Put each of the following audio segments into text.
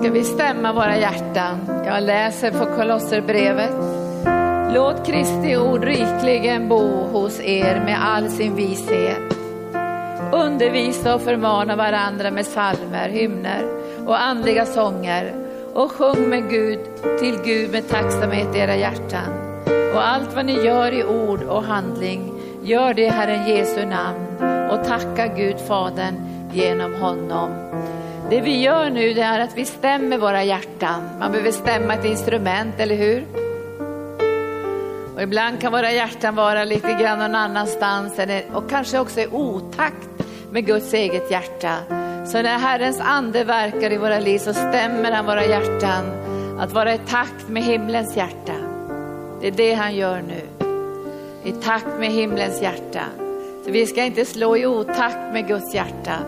ska vi stämma våra hjärtan. Jag läser på Kolosserbrevet. Låt Kristi ord rikligen bo hos er med all sin vishet. Undervisa och förmana varandra med salmer, hymner och andliga sånger och sjung med Gud, till Gud med tacksamhet i era hjärtan. Och allt vad ni gör i ord och handling, gör det i Herren Jesu namn och tacka Gud Fadern genom honom. Det vi gör nu det är att vi stämmer våra hjärtan. Man behöver stämma ett instrument, eller hur? Och ibland kan våra hjärtan vara lite grann någon annanstans och kanske också i otakt med Guds eget hjärta. Så när Herrens ande verkar i våra liv så stämmer han våra hjärtan att vara i takt med himlens hjärta. Det är det han gör nu. I takt med himlens hjärta. Så vi ska inte slå i otakt med Guds hjärta,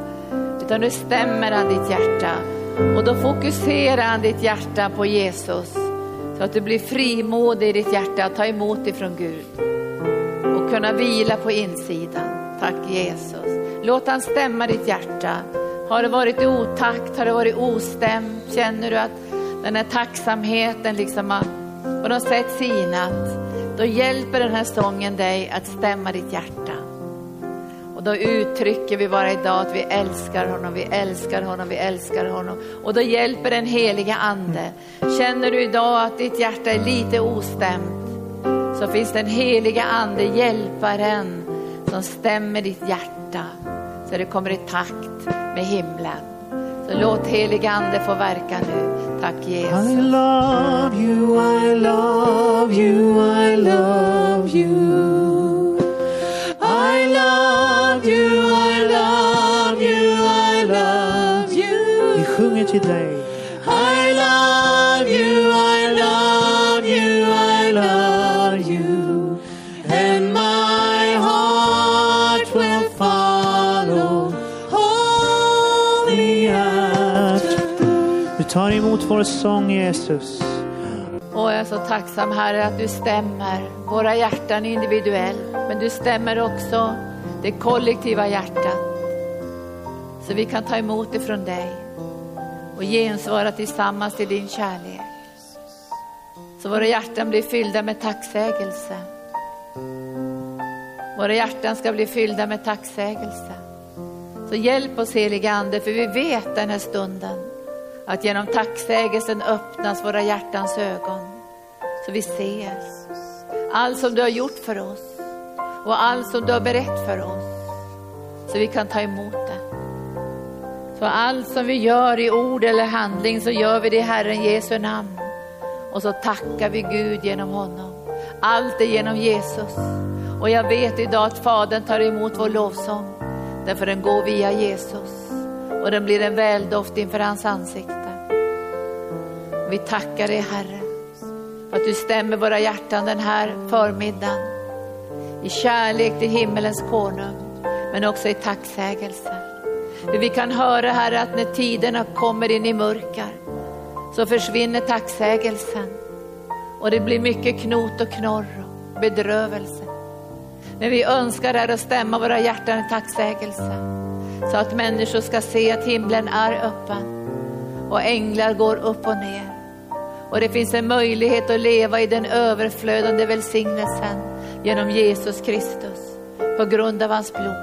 utan nu stämmer han ditt hjärta. Och då fokuserar han ditt hjärta på Jesus. Så att du blir frimodig i ditt hjärta att ta emot ifrån Gud. Och kunna vila på insidan. Tack Jesus. Låt han stämma ditt hjärta. Har det varit i otakt, har det varit ostämt, känner du att den här tacksamheten liksom har på något sätt sinat, då hjälper den här sången dig att stämma ditt hjärta. Och då uttrycker vi bara idag att vi älskar honom, vi älskar honom, vi älskar honom. Och då hjälper den heliga ande. Känner du idag att ditt hjärta är lite ostämt, så finns den heliga ande, hjälparen, som stämmer ditt hjärta så det kommer i takt med himlen. Så låt heliga ande få verka nu. Tack Jesus. I love you, I love you, I love you. Love you, I love you, I love you. Vi sjunger till dig. I love you, I love you, I love you. And my heart will follow only after. Vi tar emot vår sång Jesus. Och jag är så tacksam Herre att du stämmer våra hjärtan individuellt. Men du stämmer också det kollektiva hjärtat. Så vi kan ta emot ifrån dig och gensvara tillsammans till din kärlek. Så våra hjärtan blir fyllda med tacksägelse. Våra hjärtan ska bli fyllda med tacksägelse. Så hjälp oss heliga Ande, för vi vet den här stunden att genom tacksägelsen öppnas våra hjärtans ögon. Så vi ser allt som du har gjort för oss och allt som du har berett för oss. Så vi kan ta emot det. Så allt som vi gör i ord eller handling så gör vi det i Herren Jesu namn. Och så tackar vi Gud genom honom. Allt är genom Jesus. Och jag vet idag att Fadern tar emot vår lovsång. Därför den går via Jesus. Och den blir en väldoft inför hans ansikte. Vi tackar dig Herre. För att du stämmer våra hjärtan den här förmiddagen. I kärlek till himmelens konung. Men också i tacksägelse. För vi kan höra Herre att när tiderna kommer in i mörker så försvinner tacksägelsen. Och det blir mycket knot och knorr och bedrövelse. Men vi önskar här att stämma våra hjärtan i tacksägelse. Så att människor ska se att himlen är öppen och änglar går upp och ner. Och det finns en möjlighet att leva i den överflödande välsignelsen genom Jesus Kristus. På grund av hans blod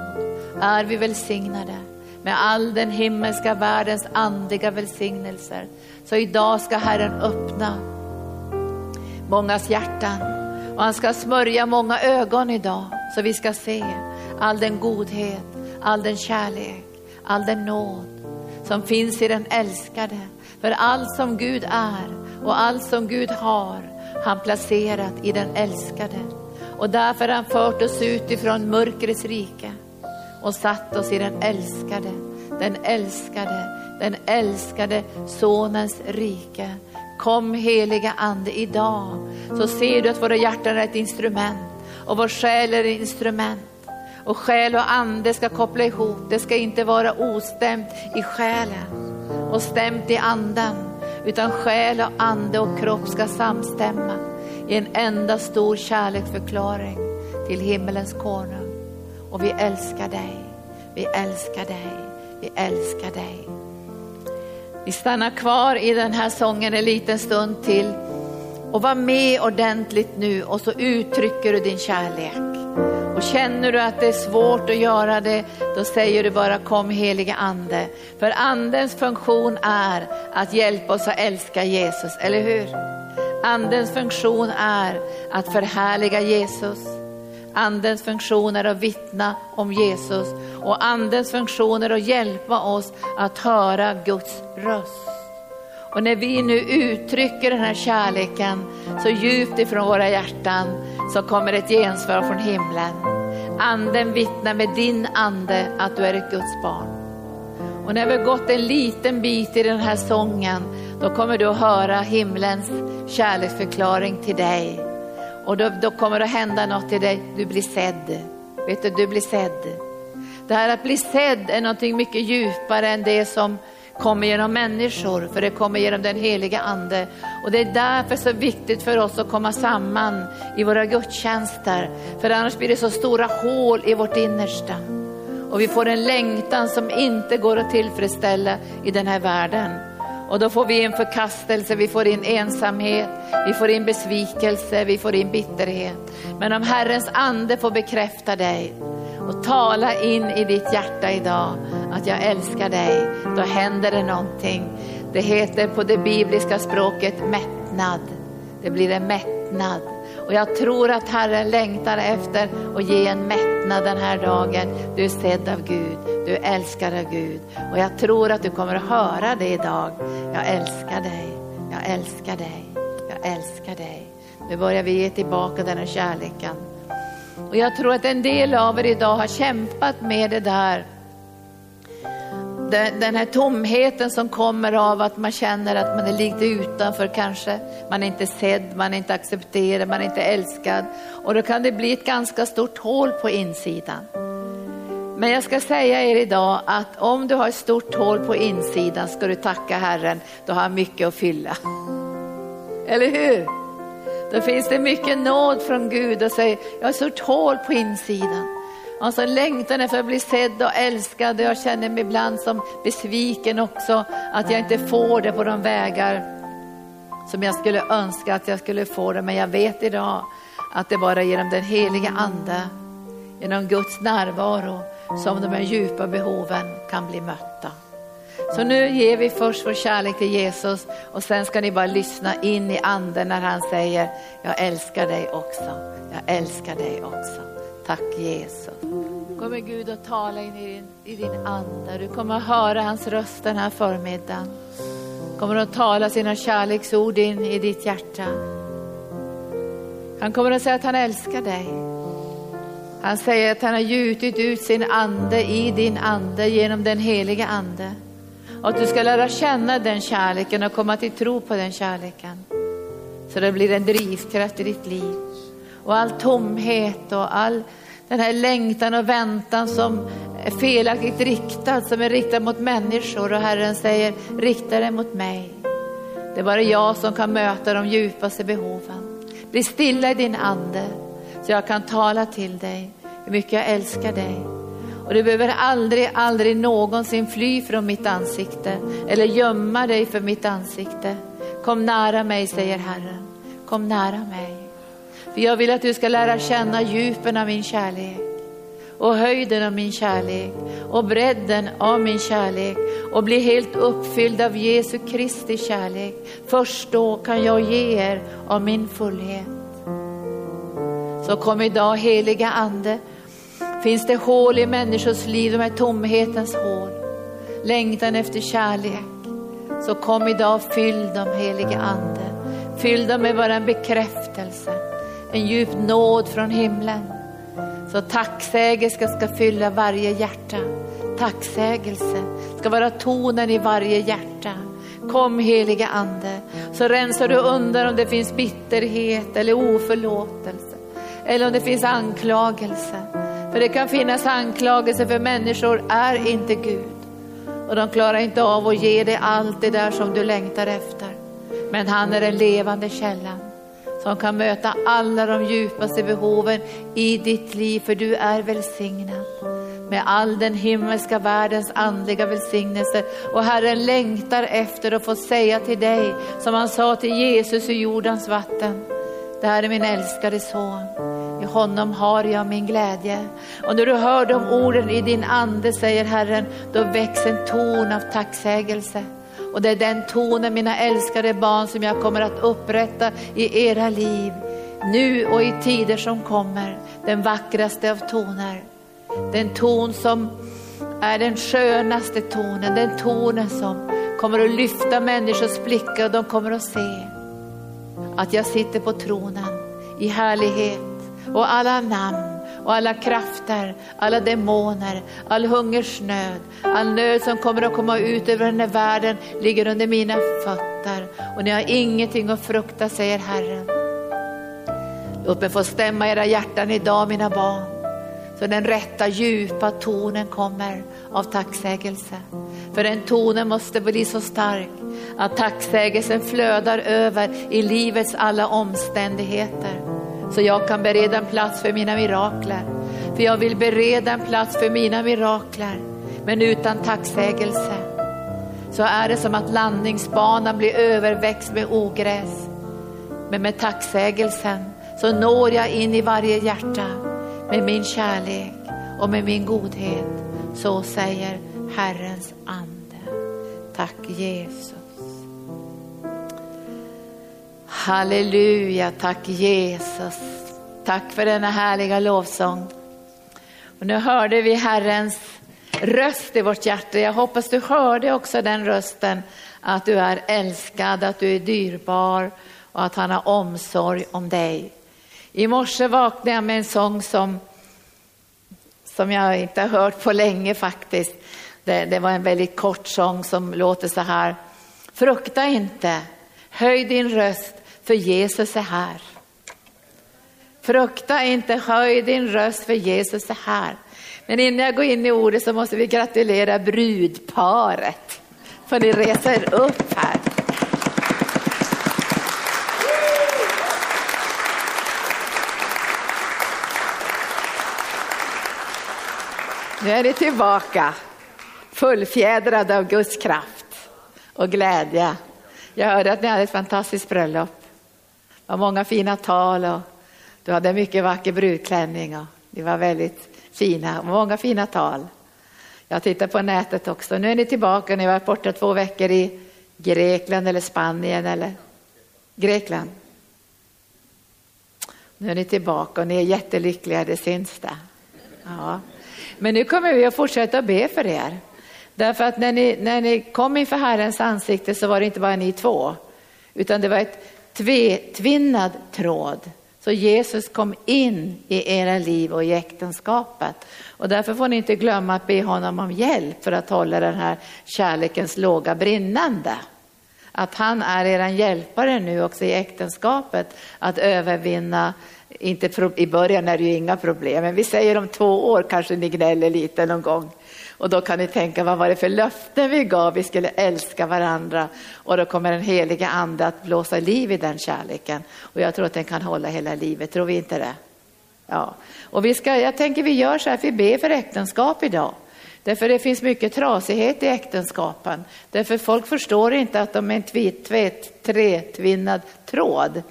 är vi välsignade med all den himmelska världens andliga välsignelser. Så idag ska Herren öppna mångas hjärtan och han ska smörja många ögon idag så vi ska se all den godhet, all den kärlek, all den nåd som finns i den älskade. För allt som Gud är och allt som Gud har, han placerat i den älskade. Och därför har han fört oss ut ifrån mörkrets rike och satt oss i den älskade, den älskade, den älskade sonens rike. Kom heliga ande idag så ser du att våra hjärtan är ett instrument och vår själ är ett instrument. Och själ och ande ska koppla ihop. Det ska inte vara ostämt i själen och stämt i anden. Utan själ och ande och kropp ska samstämma i en enda stor kärleksförklaring till himmelens konung. Och vi älskar dig, vi älskar dig, vi älskar dig. Vi stannar kvar i den här sången en liten stund till och var med ordentligt nu och så uttrycker du din kärlek. Och känner du att det är svårt att göra det, då säger du bara kom heliga ande. För andens funktion är att hjälpa oss att älska Jesus, eller hur? Andens funktion är att förhärliga Jesus. Andens funktion är att vittna om Jesus och andens funktion är att hjälpa oss att höra Guds röst. Och när vi nu uttrycker den här kärleken så djupt ifrån våra hjärtan så kommer ett gensvar från himlen. Anden vittnar med din ande att du är ett Guds barn. Och när vi har gått en liten bit i den här sången, då kommer du att höra himlens kärleksförklaring till dig. Och då, då kommer det att hända något till dig, du blir sedd. Vet du, du blir sedd. Det här att bli sedd är någonting mycket djupare än det som kommer genom människor, för det kommer genom den heliga ande. Och det är därför så viktigt för oss att komma samman i våra gudstjänster, för annars blir det så stora hål i vårt innersta. Och vi får en längtan som inte går att tillfredsställa i den här världen. Och då får vi in förkastelse, vi får in ensamhet, vi får in besvikelse, vi får in bitterhet. Men om Herrens ande får bekräfta dig och tala in i ditt hjärta idag att jag älskar dig, då händer det någonting. Det heter på det bibliska språket mättnad. Det blir en mättnad. Och jag tror att Herren längtar efter att ge en mättnad den här dagen. Du är sedd av Gud, du är älskad av Gud. Och jag tror att du kommer att höra det idag. Jag älskar dig, jag älskar dig, jag älskar dig. Nu börjar vi ge tillbaka den här kärleken. Och jag tror att en del av er idag har kämpat med det där den här tomheten som kommer av att man känner att man är lite utanför kanske. Man är inte sedd, man är inte accepterad, man är inte älskad. Och då kan det bli ett ganska stort hål på insidan. Men jag ska säga er idag att om du har ett stort hål på insidan ska du tacka Herren, då har han mycket att fylla. Eller hur? Då finns det mycket nåd från Gud och säger, jag har ett stort hål på insidan. Alltså längtan efter att bli sedd och älskad. Jag känner mig ibland som besviken också att jag inte får det på de vägar som jag skulle önska att jag skulle få det. Men jag vet idag att det bara genom den heliga ande, genom Guds närvaro som de här djupa behoven kan bli mötta. Så nu ger vi först vår kärlek till Jesus och sen ska ni bara lyssna in i anden när han säger, jag älskar dig också, jag älskar dig också. Tack Jesus. Kommer Gud att tala in i din, i din ande. Du kommer att höra hans röst den här förmiddagen. Kommer att tala sina kärleksord in i ditt hjärta. Han kommer att säga att han älskar dig. Han säger att han har gjutit ut sin ande i din ande genom den heliga ande. Och att du ska lära känna den kärleken och komma till tro på den kärleken. Så det blir en drivkraft i ditt liv. Och all tomhet och all den här längtan och väntan som är felaktigt riktad, som är riktad mot människor. Och Herren säger, rikta den mot mig. Det är bara jag som kan möta de djupaste behoven. Bli stilla i din ande, så jag kan tala till dig hur mycket jag älskar dig. Och du behöver aldrig, aldrig någonsin fly från mitt ansikte eller gömma dig för mitt ansikte. Kom nära mig, säger Herren. Kom nära mig. För jag vill att du ska lära känna djupen av min kärlek och höjden av min kärlek och bredden av min kärlek och bli helt uppfylld av Jesu Kristi kärlek. Först då kan jag ge er av min fullhet. Så kom idag heliga Ande. Finns det hål i människors liv, de här tomhetens hål, längtan efter kärlek, så kom idag och fyll dem heliga Ande. Fyll dem med bara en bekräftelse en djup nåd från himlen. Så tacksägelse ska fylla varje hjärta. Tacksägelse ska vara tonen i varje hjärta. Kom heliga ande, så rensar du undan om det finns bitterhet eller oförlåtelse. Eller om det finns anklagelse. För det kan finnas anklagelse för människor är inte Gud. Och de klarar inte av att ge dig allt det där som du längtar efter. Men han är den levande källan som kan möta alla de djupaste behoven i ditt liv, för du är välsignad. med all den himmelska världens andliga välsignelse. Och Herren längtar efter att få säga till dig, som han sa till Jesus i jordens vatten, det här är min älskade son. I honom har jag min glädje. Och när du hör de orden i din ande, säger Herren, då väcks en ton av tacksägelse. Och det är den tonen, mina älskade barn, som jag kommer att upprätta i era liv. Nu och i tider som kommer. Den vackraste av toner. Den ton som är den skönaste tonen. Den tonen som kommer att lyfta människors blickar och de kommer att se att jag sitter på tronen i härlighet och alla namn och alla krafter, alla demoner, all hungersnöd, all nöd som kommer att komma ut över den här världen ligger under mina fötter och ni har ingenting att frukta, säger Herren. Låt mig få stämma era hjärtan idag, mina barn, så den rätta djupa tonen kommer av tacksägelse. För den tonen måste bli så stark att tacksägelsen flödar över i livets alla omständigheter. Så jag kan bereda en plats för mina mirakler. För jag vill bereda en plats för mina mirakler. Men utan tacksägelse så är det som att landningsbanan blir överväxt med ogräs. Men med tacksägelsen så når jag in i varje hjärta med min kärlek och med min godhet. Så säger Herrens ande. Tack Jesus. Halleluja, tack Jesus. Tack för denna härliga lovsång. Och nu hörde vi Herrens röst i vårt hjärta. Jag hoppas du hörde också den rösten, att du är älskad, att du är dyrbar och att han har omsorg om dig. I morse vaknade jag med en sång som, som jag inte har hört på länge faktiskt. Det, det var en väldigt kort sång som låter så här. Frukta inte, höj din röst för Jesus är här. Frukta inte, höj din röst för Jesus är här. Men innan jag går in i ordet så måste vi gratulera brudparet. För ni reser upp här. Nu är ni tillbaka, fullfjädrade av Guds kraft och glädje. Jag hörde att ni hade ett fantastiskt bröllop var många fina tal och du hade mycket vacker brudklänning och ni var väldigt fina, många fina tal. Jag tittar på nätet också. Nu är ni tillbaka, ni har varit borta två veckor i Grekland eller Spanien eller Grekland. Nu är ni tillbaka och ni är jättelyckliga, det syns det. Ja. Men nu kommer vi att fortsätta be för er. Därför att när ni, när ni kom inför Herrens ansikte så var det inte bara ni två, utan det var ett tvetvinnad tråd. Så Jesus kom in i era liv och i äktenskapet. Och därför får ni inte glömma att be honom om hjälp för att hålla den här kärlekens låga brinnande. Att han är er hjälpare nu också i äktenskapet att övervinna, inte i början är det ju inga problem, men vi säger om två år kanske ni gnäller lite någon gång. Och då kan ni tänka, vad var det för löften vi gav? Vi skulle älska varandra. Och då kommer den heliga ande att blåsa liv i den kärleken. Och jag tror att den kan hålla hela livet, tror vi inte det? Ja, och vi ska, jag tänker vi gör så här, vi ber för äktenskap idag. Därför det finns mycket trasighet i äktenskapen. Därför folk förstår inte att de är en tvitt, tvätt, tretvinnad tråd.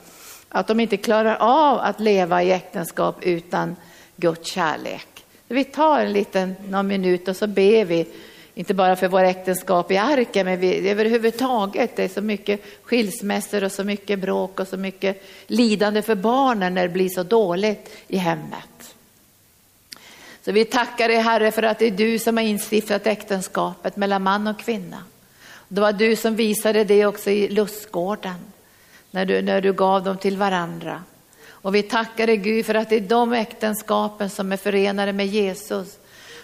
Att de inte klarar av att leva i äktenskap utan Guds kärlek. Vi tar en liten, någon minut och så ber vi, inte bara för våra äktenskap i arken, men vi, överhuvudtaget. Det är så mycket skilsmässor och så mycket bråk och så mycket lidande för barnen när det blir så dåligt i hemmet. Så vi tackar dig Herre för att det är du som har instiftat äktenskapet mellan man och kvinna. Det var du som visade det också i lustgården, när du, när du gav dem till varandra. Och vi tackar dig Gud för att det är de äktenskapen som är förenade med Jesus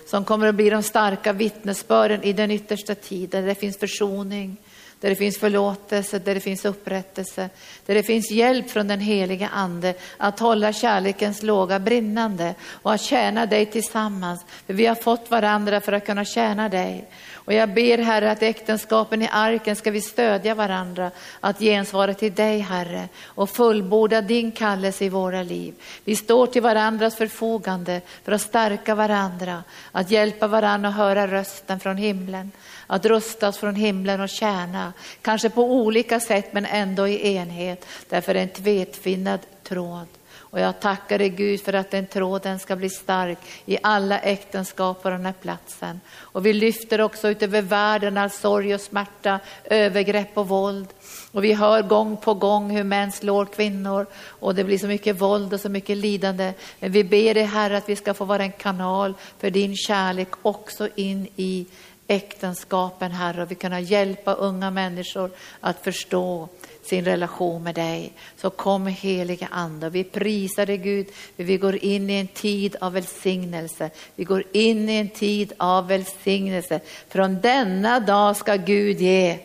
som kommer att bli de starka vittnesbörden i den yttersta tiden. Där det finns försoning, där det finns förlåtelse, där det finns upprättelse, där det finns hjälp från den heliga Ande att hålla kärlekens låga brinnande och att tjäna dig tillsammans. För vi har fått varandra för att kunna tjäna dig. Och jag ber Herre att äktenskapen i arken ska vi stödja varandra, att gensvara till dig Herre och fullborda din kallelse i våra liv. Vi står till varandras förfogande för att stärka varandra, att hjälpa varandra att höra rösten från himlen, att rustas från himlen och tjäna, kanske på olika sätt men ändå i enhet, därför en tvetfinnad tråd. Och jag tackar dig Gud för att den tråden ska bli stark i alla äktenskap på den här platsen. Och vi lyfter också utöver världen all sorg och smärta, övergrepp och våld. Och vi hör gång på gång hur män slår kvinnor och det blir så mycket våld och så mycket lidande. Men vi ber dig Herre att vi ska få vara en kanal för din kärlek också in i äktenskapen Herre och vi kunna hjälpa unga människor att förstå sin relation med dig. Så kom heliga Ande. Vi prisar dig Gud, vi går in i en tid av välsignelse. Vi går in i en tid av välsignelse. Från denna dag ska Gud ge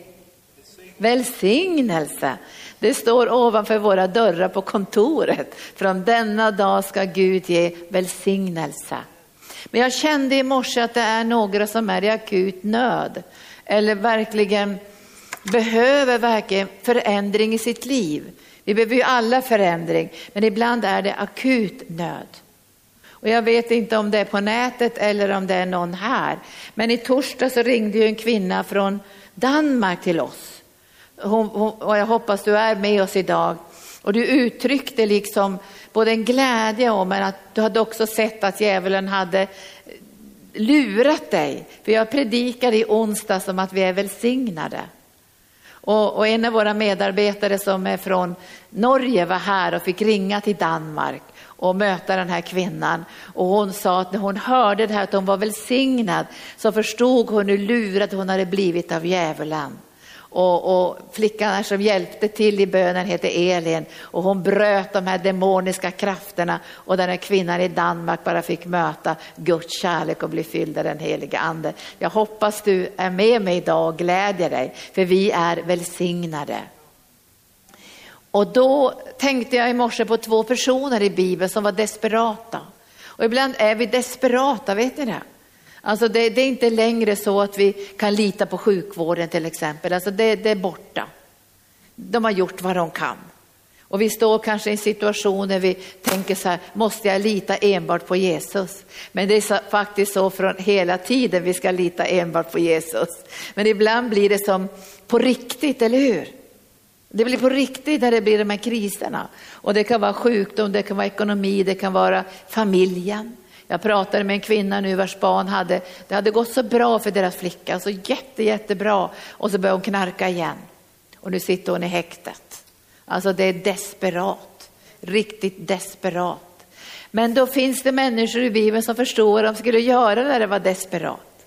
välsignelse. Det står ovanför våra dörrar på kontoret. Från denna dag ska Gud ge välsignelse. Men jag kände i morse att det är några som är i akut nöd. Eller verkligen behöver verkligen förändring i sitt liv. Vi behöver ju alla förändring, men ibland är det akut nöd. Och jag vet inte om det är på nätet eller om det är någon här. Men i torsdag så ringde ju en kvinna från Danmark till oss. Hon, hon, och jag hoppas du är med oss idag. Och du uttryckte liksom både en glädje om men att du hade också sett att djävulen hade lurat dig. För jag predikade i onsdag som att vi är välsignade. Och, och, en av våra medarbetare som är från Norge var här och fick ringa till Danmark och möta den här kvinnan. Och hon sa att när hon hörde det här att hon var välsignad så förstod hon hur lurad hon hade blivit av djävulen. Och, och flickan som hjälpte till i bönen heter Elin och hon bröt de här demoniska krafterna och den här kvinnan i Danmark bara fick möta Guds kärlek och bli fylld av den heliga ande. Jag hoppas du är med mig idag och glädjer dig för vi är välsignade. Och då tänkte jag i morse på två personer i Bibeln som var desperata. Och ibland är vi desperata, vet ni det? Alltså det, det, är inte längre så att vi kan lita på sjukvården till exempel. Alltså det, det är borta. De har gjort vad de kan. Och vi står kanske i en situation där vi tänker så här, måste jag lita enbart på Jesus? Men det är faktiskt så från hela tiden vi ska lita enbart på Jesus. Men ibland blir det som på riktigt, eller hur? Det blir på riktigt när det blir de här kriserna. Och det kan vara sjukdom, det kan vara ekonomi, det kan vara familjen. Jag pratade med en kvinna nu vars barn hade, det hade gått så bra för deras flicka, så jätte, jättebra. Och så började hon knarka igen. Och nu sitter hon i häktet. Alltså det är desperat, riktigt desperat. Men då finns det människor i Bibeln som förstår vad de skulle göra när det var desperat.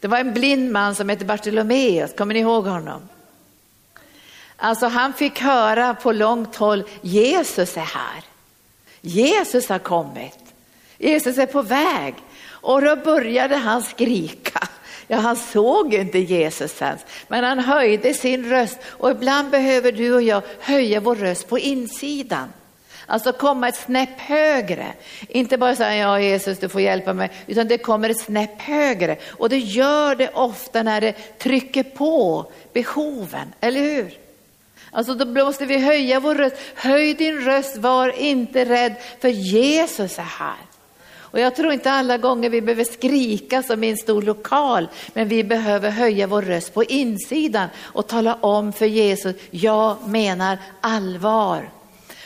Det var en blind man som hette Bartolomeus, kommer ni ihåg honom? Alltså han fick höra på långt håll, Jesus är här. Jesus har kommit. Jesus är på väg. Och då började han skrika. Ja, han såg inte Jesus ens, men han höjde sin röst. Och ibland behöver du och jag höja vår röst på insidan. Alltså komma ett snäpp högre. Inte bara säga ja Jesus du får hjälpa mig, utan det kommer ett snäpp högre. Och det gör det ofta när det trycker på behoven, eller hur? Alltså då måste vi höja vår röst. Höj din röst, var inte rädd, för Jesus är här. Och jag tror inte alla gånger vi behöver skrika som i en stor lokal, men vi behöver höja vår röst på insidan och tala om för Jesus, jag menar allvar.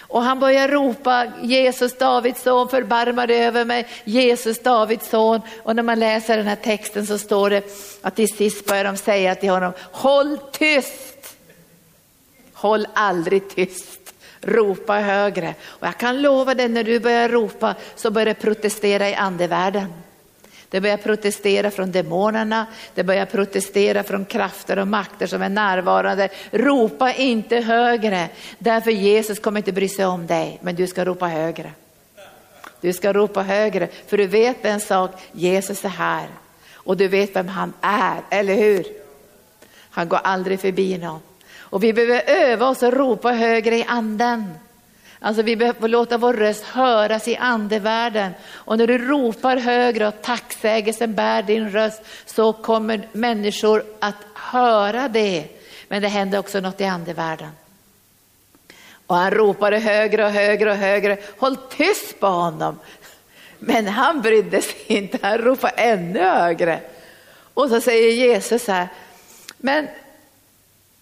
Och han börjar ropa Jesus Davids son, förbarma dig över mig, Jesus Davids son. Och när man läser den här texten så står det att till sist börjar de säga till honom, håll tyst. Håll aldrig tyst ropa högre. Och jag kan lova dig, när du börjar ropa så börjar det protestera i andevärlden. Det börjar protestera från demonerna, det börjar protestera från krafter och makter som är närvarande. Ropa inte högre, därför Jesus kommer inte bry sig om dig, men du ska ropa högre. Du ska ropa högre, för du vet en sak, Jesus är här och du vet vem han är, eller hur? Han går aldrig förbi någon. Och vi behöver öva oss att ropa högre i anden. Alltså vi behöver låta vår röst höras i andevärlden. Och när du ropar högre och tacksägelsen bär din röst så kommer människor att höra det. Men det händer också något i andevärlden. Och han ropade högre och högre och högre. Håll tyst på honom. Men han brydde sig inte, han ropade ännu högre. Och så säger Jesus så här, men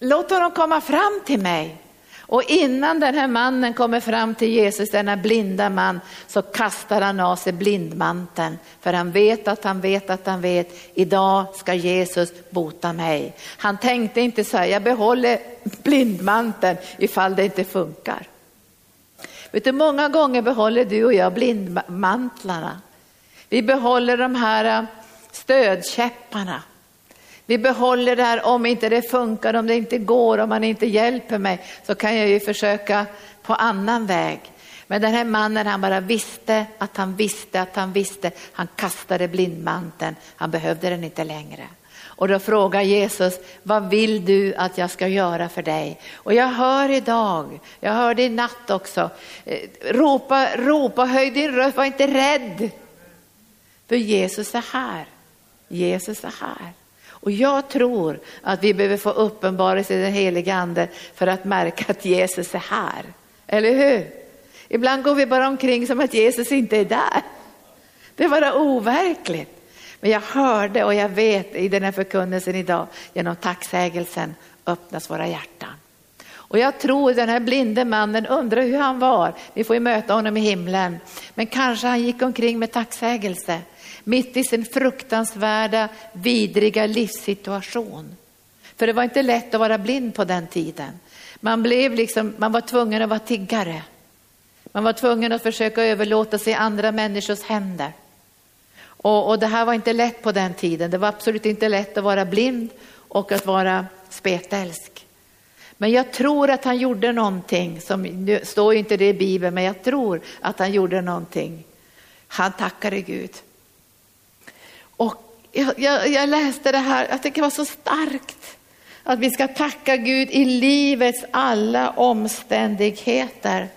låt honom komma fram till mig. Och innan den här mannen kommer fram till Jesus, denna blinda man, så kastar han av sig blindmanteln. För han vet att han vet att han vet, idag ska Jesus bota mig. Han tänkte inte så här, jag behåller blindmanteln ifall det inte funkar. Vet du, många gånger behåller du och jag blindmantlarna. Vi behåller de här äh, stödkäpparna. Vi behåller det här, om inte det funkar, om det inte går, om man inte hjälper mig, så kan jag ju försöka på annan väg. Men den här mannen, han bara visste att han visste att han visste. Han kastade blindmanteln, han behövde den inte längre. Och då frågar Jesus, vad vill du att jag ska göra för dig? Och jag hör idag, jag hörde i natt också, eh, ropa, ropa, höj din röst, var inte rädd. För Jesus är här. Jesus är här. Och jag tror att vi behöver få uppenbarelse i den heliga ande för att märka att Jesus är här. Eller hur? Ibland går vi bara omkring som att Jesus inte är där. Det är bara overkligt. Men jag hörde och jag vet i den här förkunnelsen idag, genom tacksägelsen öppnas våra hjärtan. Och jag tror den här blinde mannen undrar hur han var. Vi får ju möta honom i himlen. Men kanske han gick omkring med tacksägelse mitt i sin fruktansvärda, vidriga livssituation. För det var inte lätt att vara blind på den tiden. Man, blev liksom, man var tvungen att vara tiggare. Man var tvungen att försöka överlåta sig i andra människors händer. Och, och det här var inte lätt på den tiden. Det var absolut inte lätt att vara blind och att vara spetälsk. Men jag tror att han gjorde någonting, som, nu står inte det i Bibeln, men jag tror att han gjorde någonting. Han tackade Gud. Och jag, jag, jag läste det här, jag tycker det var så starkt. Att vi ska tacka Gud i livets alla omständigheter.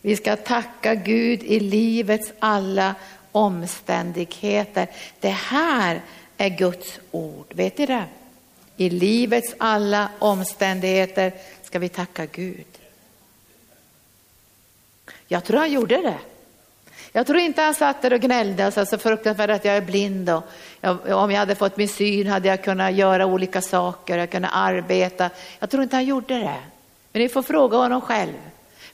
Vi ska tacka Gud i livets alla omständigheter. Det här är Guds ord, vet ni det? I livets alla omständigheter ska vi tacka Gud. Jag tror han gjorde det. Jag tror inte han satt där och gnällde och sa så fruktansvärt att jag är blind och jag, om jag hade fått min syn hade jag kunnat göra olika saker, jag kunde arbeta. Jag tror inte han gjorde det. Men ni får fråga honom själv.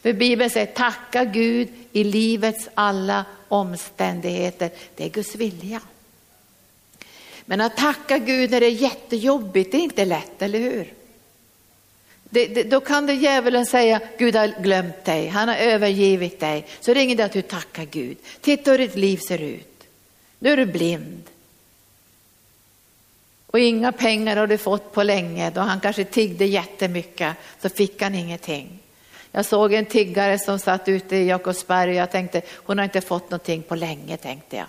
För Bibeln säger tacka Gud i livets alla omständigheter. Det är Guds vilja. Men att tacka Gud när det är jättejobbigt, det är inte lätt, eller hur? Det, det, då kan det djävulen säga, Gud har glömt dig, han har övergivit dig. Så ringer det att du tackar Gud. Titta hur ditt liv ser ut. Nu är du blind. Och inga pengar har du fått på länge, då han kanske tiggde jättemycket, så fick han ingenting. Jag såg en tiggare som satt ute i Jakobsberg och jag tänkte, hon har inte fått någonting på länge, tänkte jag.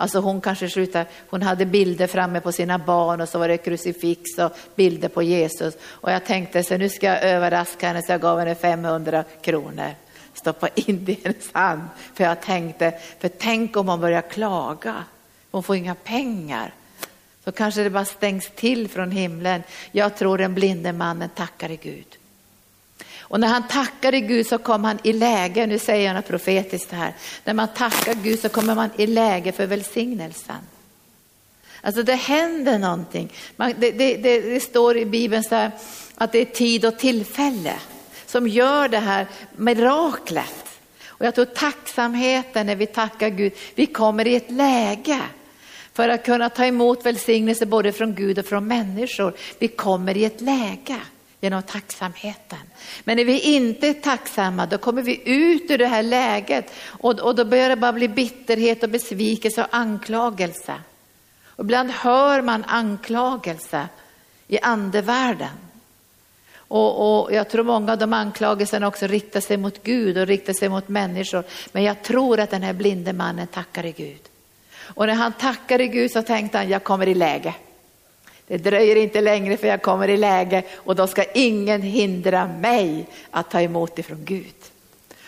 Alltså hon kanske slutade, hon hade bilder framme på sina barn och så var det krucifix och bilder på Jesus. Och jag tänkte så nu ska jag överraska henne så jag gav henne 500 kronor. Stoppa in det i hennes hand. För jag tänkte, för tänk om hon börjar klaga. Hon får inga pengar. Så kanske det bara stängs till från himlen. Jag tror den blinde mannen tackade Gud. Och när han tackade Gud så kom han i läge, nu säger jag något profetiskt här, när man tackar Gud så kommer man i läge för välsignelsen. Alltså det händer någonting. Man, det, det, det, det, står i Bibeln så här, att det är tid och tillfälle som gör det här miraklet. Och jag tror tacksamheten när vi tackar Gud, vi kommer i ett läge för att kunna ta emot välsignelse både från Gud och från människor. Vi kommer i ett läge genom tacksamheten. Men när vi inte är tacksamma då kommer vi ut ur det här läget och, och då börjar det bara bli bitterhet och besvikelse och anklagelse. Och ibland hör man anklagelse i andevärlden. Och, och, jag tror många av de anklagelserna också riktar sig mot Gud och riktar sig mot människor. Men jag tror att den här blinde mannen tackade Gud. Och när han tackade Gud så tänkte han, jag kommer i läge. Det dröjer inte längre för jag kommer i läge och då ska ingen hindra mig att ta emot ifrån Gud.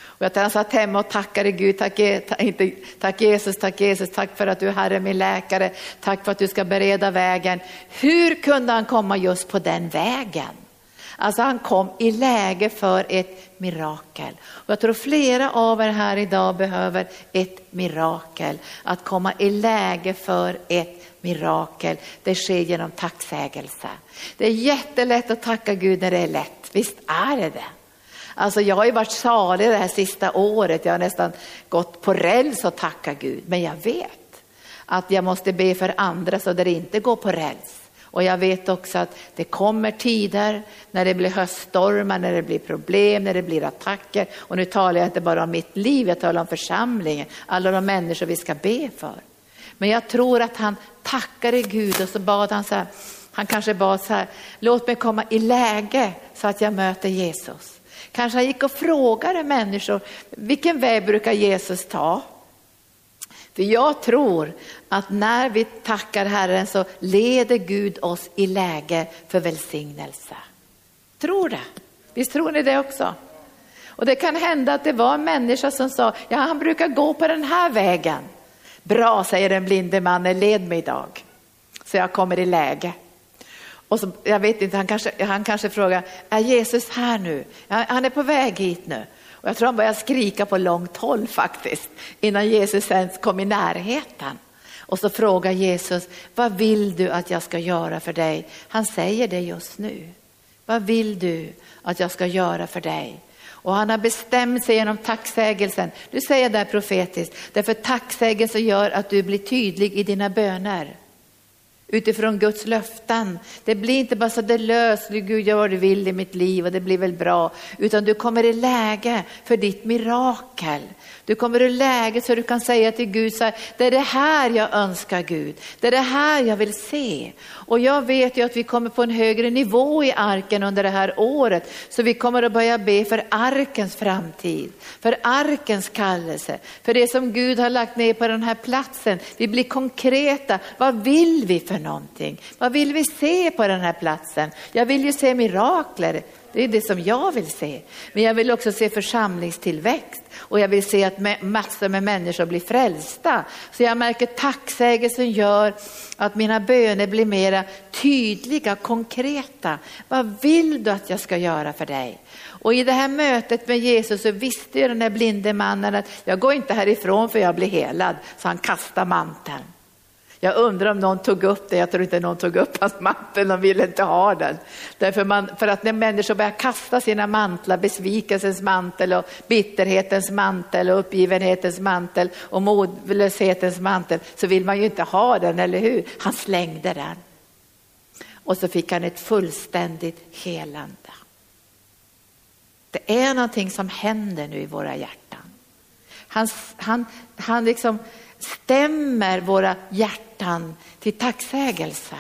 Och jag satt hemma och tackade Gud, tack, inte, tack Jesus, tack Jesus, tack för att du är Herre min läkare, tack för att du ska bereda vägen. Hur kunde han komma just på den vägen? Alltså han kom i läge för ett mirakel. Och jag tror flera av er här idag behöver ett mirakel. Att komma i läge för ett mirakel. Det sker genom tacksägelse. Det är jättelätt att tacka Gud när det är lätt. Visst är det det? Alltså jag har ju varit salig det här sista året. Jag har nästan gått på räls och tackat Gud. Men jag vet att jag måste be för andra så det inte går på räls. Och jag vet också att det kommer tider när det blir höststormar, när det blir problem, när det blir attacker. Och nu talar jag inte bara om mitt liv, jag talar om församlingen, alla de människor vi ska be för. Men jag tror att han tackade Gud och så bad han så här, han kanske bad så här, låt mig komma i läge så att jag möter Jesus. Kanske han gick och frågade människor, vilken väg brukar Jesus ta? För jag tror att när vi tackar Herren så leder Gud oss i läge för välsignelse. Tror det? Visst tror ni det också? Och det kan hända att det var en människa som sa, ja han brukar gå på den här vägen. Bra, säger den blinde mannen, led mig idag. Så jag kommer i läge. Och så, jag vet inte, han kanske, han kanske frågar, är Jesus här nu? Han är på väg hit nu. Och jag tror han började skrika på långt håll faktiskt, innan Jesus ens kom i närheten. Och så frågar Jesus, vad vill du att jag ska göra för dig? Han säger det just nu. Vad vill du att jag ska göra för dig? Och han har bestämt sig genom tacksägelsen. Du säger det här profetiskt, därför tacksägelsen gör att du blir tydlig i dina böner utifrån Guds löften. Det blir inte bara så det löst, Gud gör vad du vill i mitt liv och det blir väl bra, utan du kommer i läge för ditt mirakel. Du kommer i läge så du kan säga till Gud, så här, det är det här jag önskar Gud, det är det här jag vill se. Och jag vet ju att vi kommer på en högre nivå i arken under det här året, så vi kommer att börja be för arkens framtid, för arkens kallelse, för det som Gud har lagt ner på den här platsen. Vi blir konkreta, vad vill vi för någonting? Vad vill vi se på den här platsen? Jag vill ju se mirakler. Det är det som jag vill se. Men jag vill också se församlingstillväxt och jag vill se att massor med människor blir frälsta. Så jag märker tacksägelsen gör att mina böner blir mera tydliga, konkreta. Vad vill du att jag ska göra för dig? Och i det här mötet med Jesus så visste ju den här blinde mannen att jag går inte härifrån för jag blir helad. Så han kastar manteln. Jag undrar om någon tog upp det, jag tror inte någon tog upp hans mantel, de ville inte ha den. Därför man, för att när människor börjar kasta sina mantlar, besvikelsens mantel och bitterhetens mantel och uppgivenhetens mantel och modlöshetens mantel, så vill man ju inte ha den, eller hur? Han slängde den. Och så fick han ett fullständigt helande. Det är någonting som händer nu i våra hjärtan. Han, han, han liksom stämmer våra hjärtan till tacksägelse.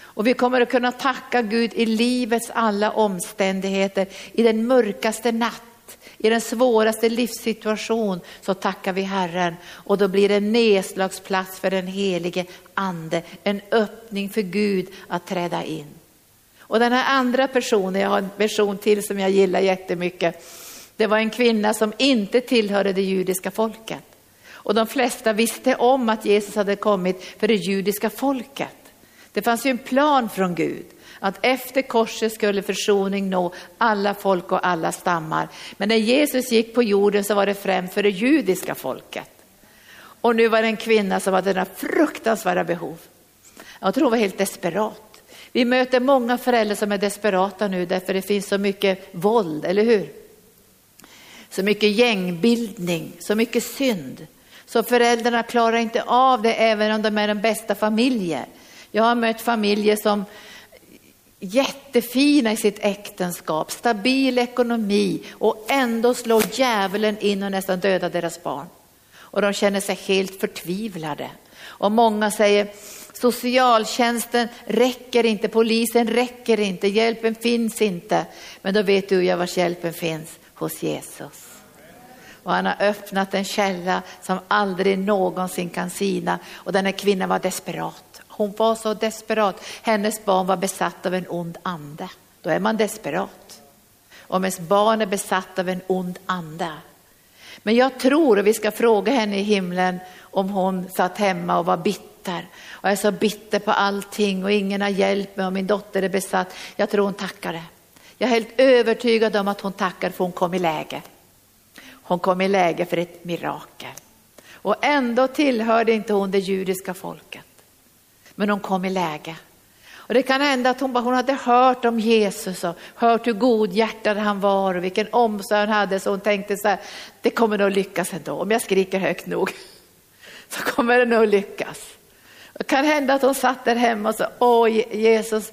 Och vi kommer att kunna tacka Gud i livets alla omständigheter, i den mörkaste natt, i den svåraste livssituation så tackar vi Herren och då blir det en nedslagsplats för den helige ande, en öppning för Gud att träda in. Och den här andra personen, jag har en version till som jag gillar jättemycket, det var en kvinna som inte tillhörde det judiska folket. Och de flesta visste om att Jesus hade kommit för det judiska folket. Det fanns ju en plan från Gud att efter korset skulle försoning nå alla folk och alla stammar. Men när Jesus gick på jorden så var det främst för det judiska folket. Och nu var det en kvinna som hade denna fruktansvärda behov. Jag tror hon var helt desperat. Vi möter många föräldrar som är desperata nu därför det finns så mycket våld, eller hur? Så mycket gängbildning, så mycket synd. Så föräldrarna klarar inte av det även om de är den bästa familjer. Jag har mött familjer som jättefina i sitt äktenskap, stabil ekonomi och ändå slår djävulen in och nästan dödar deras barn. Och de känner sig helt förtvivlade. Och många säger socialtjänsten räcker inte, polisen räcker inte, hjälpen finns inte. Men då vet du jag vars hjälpen finns, hos Jesus och han har öppnat en källa som aldrig någonsin kan sina. Och den här kvinnan var desperat. Hon var så desperat. Hennes barn var besatt av en ond ande. Då är man desperat. Om ens barn är besatt av en ond ande. Men jag tror, och vi ska fråga henne i himlen, om hon satt hemma och var bitter. Och jag är så bitter på allting och ingen har hjälpt mig och min dotter är besatt. Jag tror hon tackade. Jag är helt övertygad om att hon tackar för hon kom i läge. Hon kom i läge för ett mirakel. Och ändå tillhörde inte hon det judiska folket. Men hon kom i läge. Och det kan hända att hon, hon hade hört om Jesus och hört hur godhjärtad han var och vilken omsorg han hade så hon tänkte så här, det kommer nog lyckas ändå. Om jag skriker högt nog så kommer det nog lyckas. Det kan hända att hon satt där hemma och sa, åh Jesus,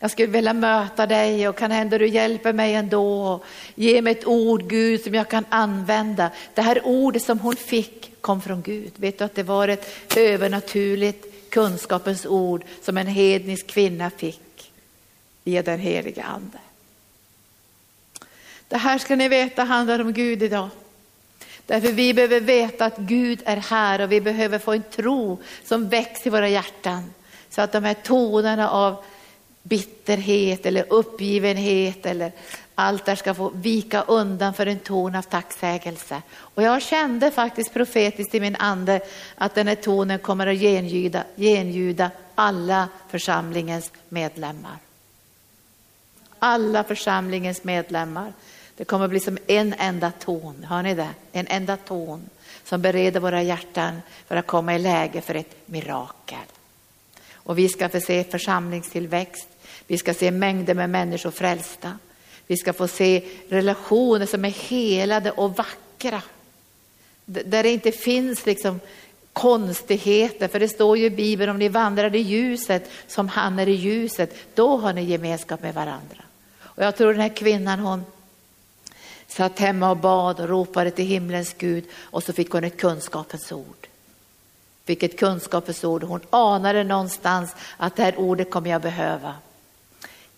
jag skulle vilja möta dig och kan hända du hjälper mig ändå. Och ge mig ett ord Gud som jag kan använda. Det här ordet som hon fick kom från Gud. Vet du att det var ett övernaturligt kunskapens ord som en hednisk kvinna fick via den heliga ande. Det här ska ni veta handlar om Gud idag. Därför vi behöver veta att Gud är här och vi behöver få en tro som växer i våra hjärtan. Så att de här tonerna av bitterhet eller uppgivenhet eller allt där ska få vika undan för en ton av tacksägelse. Och jag kände faktiskt profetiskt i min ande att den här tonen kommer att genljuda, genljuda alla församlingens medlemmar. Alla församlingens medlemmar. Det kommer att bli som en enda ton, hör ni det? En enda ton som bereder våra hjärtan för att komma i läge för ett mirakel. Och vi ska få se församlingstillväxt, vi ska se mängder med människor frälsta. Vi ska få se relationer som är helade och vackra. Där det inte finns liksom konstigheter, för det står ju i Bibeln om ni vandrar i ljuset som han är i ljuset, då har ni gemenskap med varandra. Och jag tror den här kvinnan hon satt hemma och bad och ropade till himlens Gud och så fick hon ett kunskapens ord. Fick ett kunskapens ord. Hon anade någonstans att det här ordet kommer jag behöva.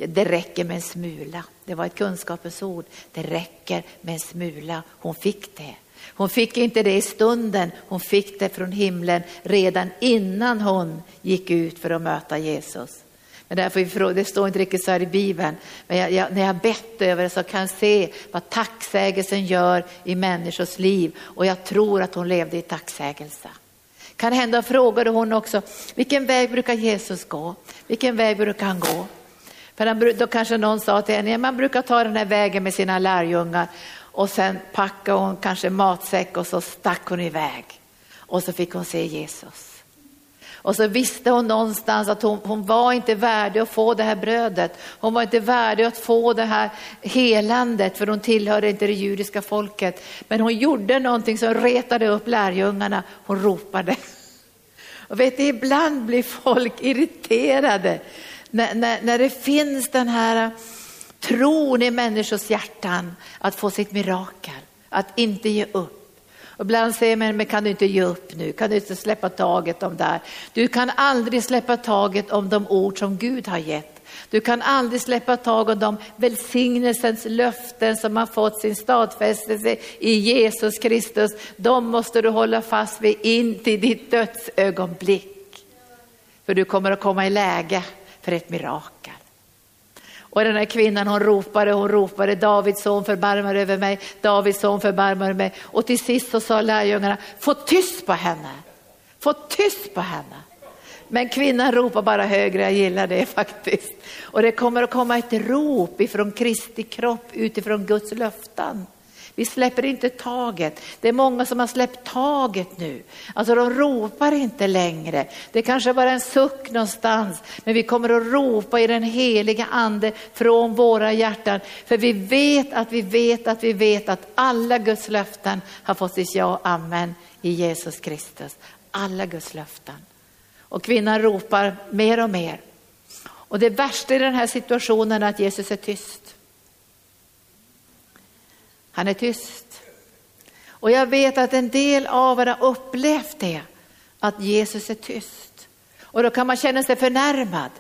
Det räcker med en smula. Det var ett kunskapens ord. Det räcker med en smula. Hon fick det. Hon fick inte det i stunden, hon fick det från himlen redan innan hon gick ut för att möta Jesus. Men därför, det står inte riktigt så här i Bibeln, men jag, jag, när jag bett över det så kan jag se vad tacksägelsen gör i människors liv och jag tror att hon levde i tacksägelse. Kan hända frågade hon också, vilken väg brukar Jesus gå? Vilken väg brukar han gå? För då kanske någon sa till henne, man brukar ta den här vägen med sina lärjungar och sen packade hon kanske matsäck och så stack hon iväg. Och så fick hon se Jesus. Och så visste hon någonstans att hon, hon var inte värdig att få det här brödet. Hon var inte värdig att få det här helandet för hon tillhörde inte det judiska folket. Men hon gjorde någonting som retade upp lärjungarna. Hon ropade. Och vet du, ibland blir folk irriterade när, när, när det finns den här eh, tron i människors hjärtan att få sitt mirakel, att inte ge upp. Och ibland säger man, men kan du inte ge upp nu? Kan du inte släppa taget om det här? Du kan aldrig släppa taget om de ord som Gud har gett. Du kan aldrig släppa tag om de välsignelsens löften som har fått sin stadfästelse i Jesus Kristus. De måste du hålla fast vid in till ditt dödsögonblick. För du kommer att komma i läge för ett mirakel. Och den här kvinnan hon ropade, hon ropade Davids son förbarmar över mig, Davids son förbarmar över mig. Och till sist så sa lärjungarna, få tyst på henne, få tyst på henne. Men kvinnan ropar bara högre, jag gillar det faktiskt. Och det kommer att komma ett rop ifrån Kristi kropp utifrån Guds löften. Vi släpper inte taget. Det är många som har släppt taget nu. Alltså de ropar inte längre. Det kanske bara är en suck någonstans, men vi kommer att ropa i den heliga ande från våra hjärtan. För vi vet att vi vet att vi vet att alla Guds löften har fått sitt ja och amen i Jesus Kristus. Alla Guds löften. Och kvinnan ropar mer och mer. Och det värsta i den här situationen är att Jesus är tyst. Han är tyst. Och jag vet att en del av er har upplevt det, att Jesus är tyst. Och då kan man känna sig förnärmad.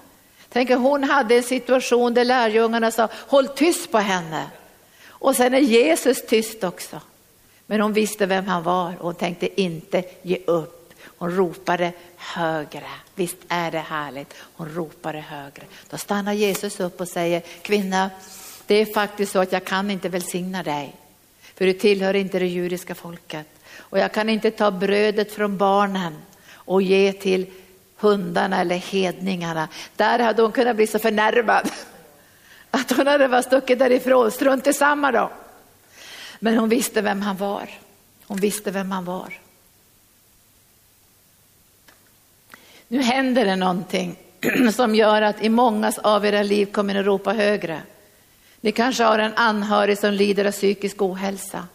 Tänk hon hade en situation där lärjungarna sa, håll tyst på henne. Och sen är Jesus tyst också. Men hon visste vem han var och hon tänkte inte ge upp. Hon ropade högre. Visst är det härligt? Hon ropade högre. Då stannar Jesus upp och säger, kvinna, det är faktiskt så att jag kan inte välsigna dig. För du tillhör inte det judiska folket. Och jag kan inte ta brödet från barnen och ge till hundarna eller hedningarna. Där hade hon kunnat bli så förnärmad att hon hade bara stuckit därifrån, strunt i samma då. Men hon visste vem han var. Hon visste vem han var. Nu händer det någonting som gör att i mångas av era liv kommer ni ropa högre. Ni kanske har en anhörig som lider av psykisk ohälsa.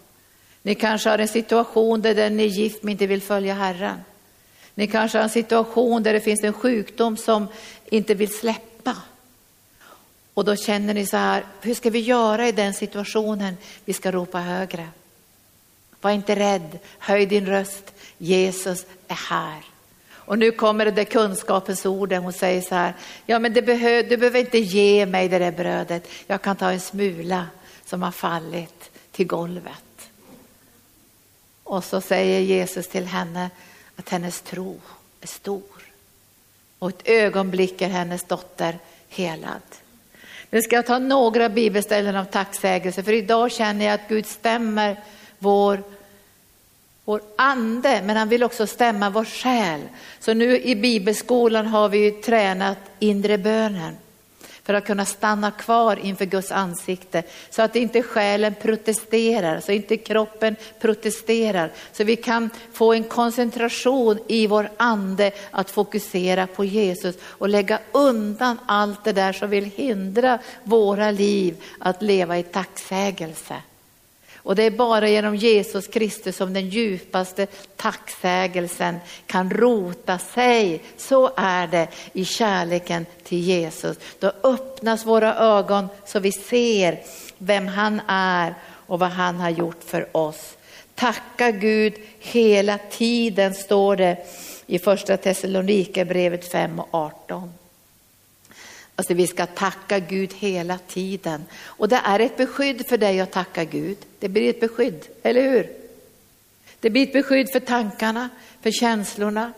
Ni kanske har en situation där den är gift men inte vill följa Herren. Ni kanske har en situation där det finns en sjukdom som inte vill släppa. Och då känner ni så här, hur ska vi göra i den situationen? Vi ska ropa högre. Var inte rädd, höj din röst. Jesus är här. Och nu kommer det där kunskapens orden. Hon säger så här, ja men det behö, du behöver inte ge mig det där brödet. Jag kan ta en smula som har fallit till golvet. Och så säger Jesus till henne att hennes tro är stor. Och ett ögonblick är hennes dotter helad. Nu ska jag ta några bibelställen av tacksägelse för idag känner jag att Gud stämmer vår vår ande, men han vill också stämma vår själ. Så nu i bibelskolan har vi tränat inre bönen för att kunna stanna kvar inför Guds ansikte så att inte själen protesterar, så inte kroppen protesterar. Så vi kan få en koncentration i vår ande att fokusera på Jesus och lägga undan allt det där som vill hindra våra liv att leva i tacksägelse. Och det är bara genom Jesus Kristus som den djupaste tacksägelsen kan rota sig. Så är det i kärleken till Jesus. Då öppnas våra ögon så vi ser vem han är och vad han har gjort för oss. Tacka Gud hela tiden står det i första Thessalonikerbrevet 5 och 18. Alltså vi ska tacka Gud hela tiden. Och det är ett beskydd för dig att tacka Gud. Det blir ett beskydd, eller hur? Det blir ett beskydd för tankarna, för känslorna,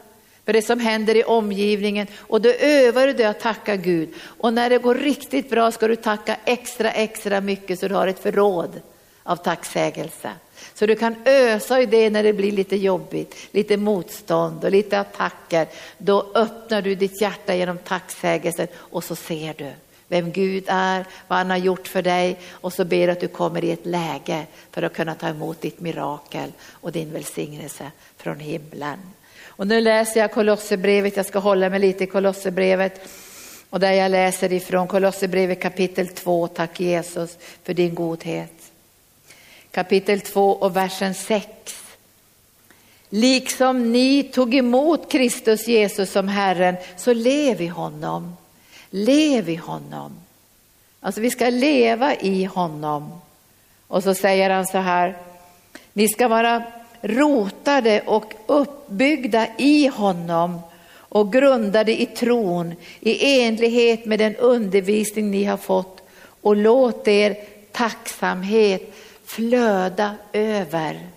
för det som händer i omgivningen. Och då övar du dig att tacka Gud. Och när det går riktigt bra ska du tacka extra, extra mycket så du har ett förråd av tacksägelse. Så du kan ösa i det när det blir lite jobbigt, lite motstånd och lite attacker. Då öppnar du ditt hjärta genom tacksägelsen och så ser du vem Gud är, vad han har gjort för dig och så ber du att du kommer i ett läge för att kunna ta emot ditt mirakel och din välsignelse från himlen. Och nu läser jag Kolosserbrevet, jag ska hålla mig lite i Kolosserbrevet och där jag läser ifrån Kolosserbrevet kapitel 2, tack Jesus för din godhet kapitel 2 och versen 6. Liksom ni tog emot Kristus Jesus som Herren, så lev i honom. Lev i honom. Alltså vi ska leva i honom. Och så säger han så här, ni ska vara rotade och uppbyggda i honom och grundade i tron i enlighet med den undervisning ni har fått och låt er tacksamhet flöda över.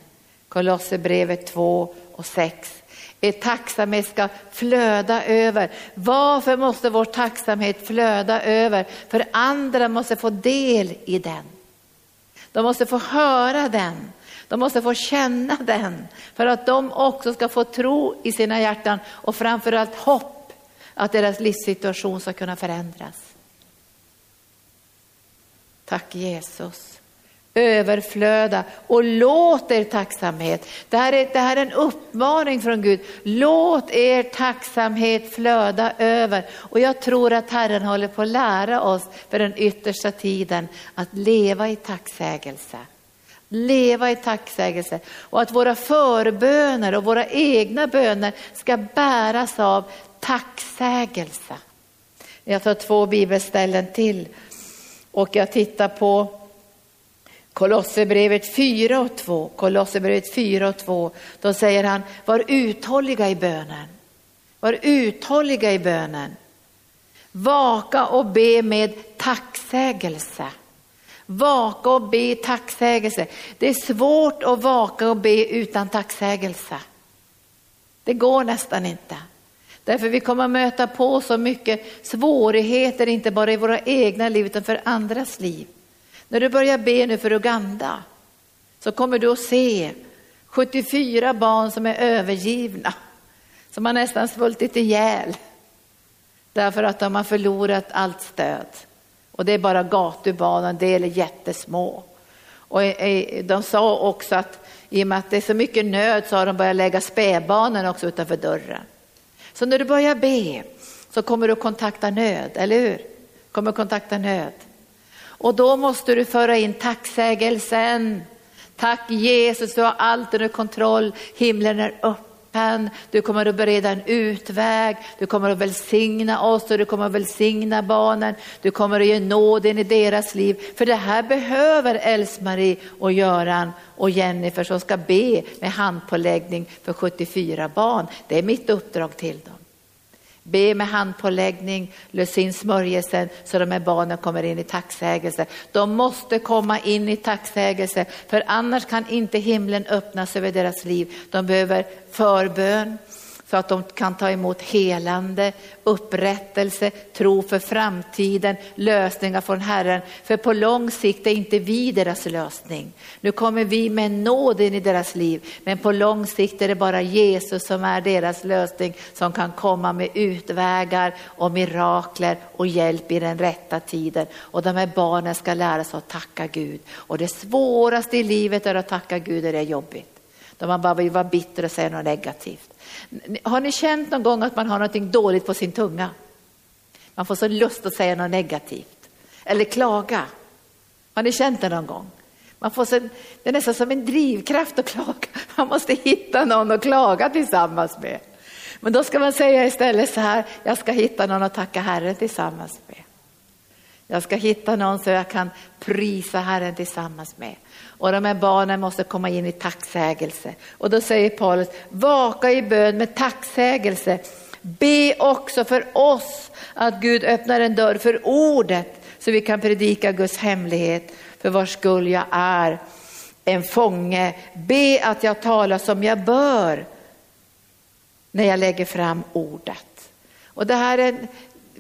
Kolosserbrevet 2 och 6. Er tacksamhet ska flöda över. Varför måste vår tacksamhet flöda över? För andra måste få del i den. De måste få höra den. De måste få känna den för att de också ska få tro i sina hjärtan och framförallt hopp att deras livssituation ska kunna förändras. Tack Jesus överflöda och låt er tacksamhet. Det här, är, det här är en uppmaning från Gud. Låt er tacksamhet flöda över. Och jag tror att Herren håller på att lära oss för den yttersta tiden att leva i tacksägelse. Leva i tacksägelse och att våra förböner och våra egna böner ska bäras av tacksägelse. Jag tar två bibelställen till och jag tittar på Kolosserbrevet 4 och 2, Kolosserbrevet 4 och 2, då säger han var uthålliga i bönen. Var uthålliga i bönen. Vaka och be med tacksägelse. Vaka och be tacksägelse. Det är svårt att vaka och be utan tacksägelse. Det går nästan inte. Därför vi kommer att möta på så mycket svårigheter, inte bara i våra egna liv utan för andras liv. När du börjar be nu för Uganda så kommer du att se 74 barn som är övergivna, som har nästan svultit ihjäl därför att de har förlorat allt stöd. Och det är bara gatubarn, en del är jättesmå. Och de sa också att i och med att det är så mycket nöd så har de börjat lägga spädbarnen också utanför dörren. Så när du börjar be så kommer du kontakta nöd, eller hur? Kommer kontakta nöd. Och då måste du föra in tacksägelsen. Tack Jesus, du har allt under kontroll. Himlen är öppen. Du kommer att bereda en utväg. Du kommer att välsigna oss och du kommer att välsigna barnen. Du kommer att ge nåden i deras liv. För det här behöver Else-Marie och Göran och Jennifer som ska be med handpåläggning för 74 barn. Det är mitt uppdrag till dem. Be med handpåläggning, lös in smörjelsen så de här barnen kommer in i tacksägelse. De måste komma in i tacksägelse för annars kan inte himlen öppnas över deras liv. De behöver förbön, så att de kan ta emot helande, upprättelse, tro för framtiden, lösningar från Herren. För på lång sikt är inte vi deras lösning. Nu kommer vi med nåden i deras liv, men på lång sikt är det bara Jesus som är deras lösning som kan komma med utvägar och mirakler och hjälp i den rätta tiden. Och de här barnen ska lära sig att tacka Gud. Och det svåraste i livet är att tacka Gud när det är jobbigt. Då man bara vill vara bitter och säga något negativt. Har ni känt någon gång att man har något dåligt på sin tunga? Man får så lust att säga något negativt eller klaga. Har ni känt det någon gång? Man får så, det är nästan som en drivkraft att klaga. Man måste hitta någon att klaga tillsammans med. Men då ska man säga istället så här, jag ska hitta någon att tacka Herren tillsammans med. Jag ska hitta någon så jag kan prisa Herren tillsammans med. Och de här barnen måste komma in i tacksägelse. Och då säger Paulus, vaka i bön med tacksägelse. Be också för oss att Gud öppnar en dörr för ordet så vi kan predika Guds hemlighet för vars skull jag är en fånge. Be att jag talar som jag bör när jag lägger fram ordet. Och det här är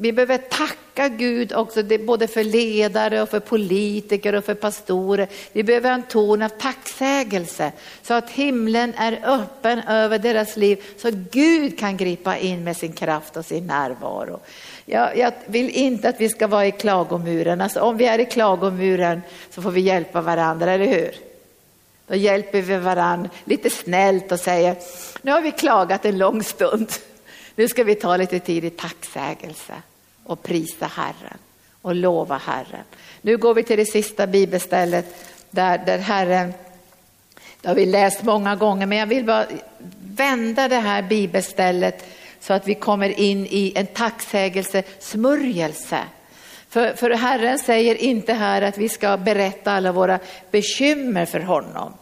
vi behöver tacka Gud också, både för ledare och för politiker och för pastorer. Vi behöver en ton av tacksägelse så att himlen är öppen över deras liv så Gud kan gripa in med sin kraft och sin närvaro. Jag, jag vill inte att vi ska vara i klagomuren. Alltså, om vi är i klagomuren så får vi hjälpa varandra, eller hur? Då hjälper vi varandra lite snällt och säger, nu har vi klagat en lång stund. Nu ska vi ta lite tid i tacksägelse och prisa Herren och lova Herren. Nu går vi till det sista bibelstället där, där Herren, det har vi läst många gånger, men jag vill bara vända det här bibelstället så att vi kommer in i en tacksägelse, smörjelse. För, för Herren säger inte här att vi ska berätta alla våra bekymmer för honom.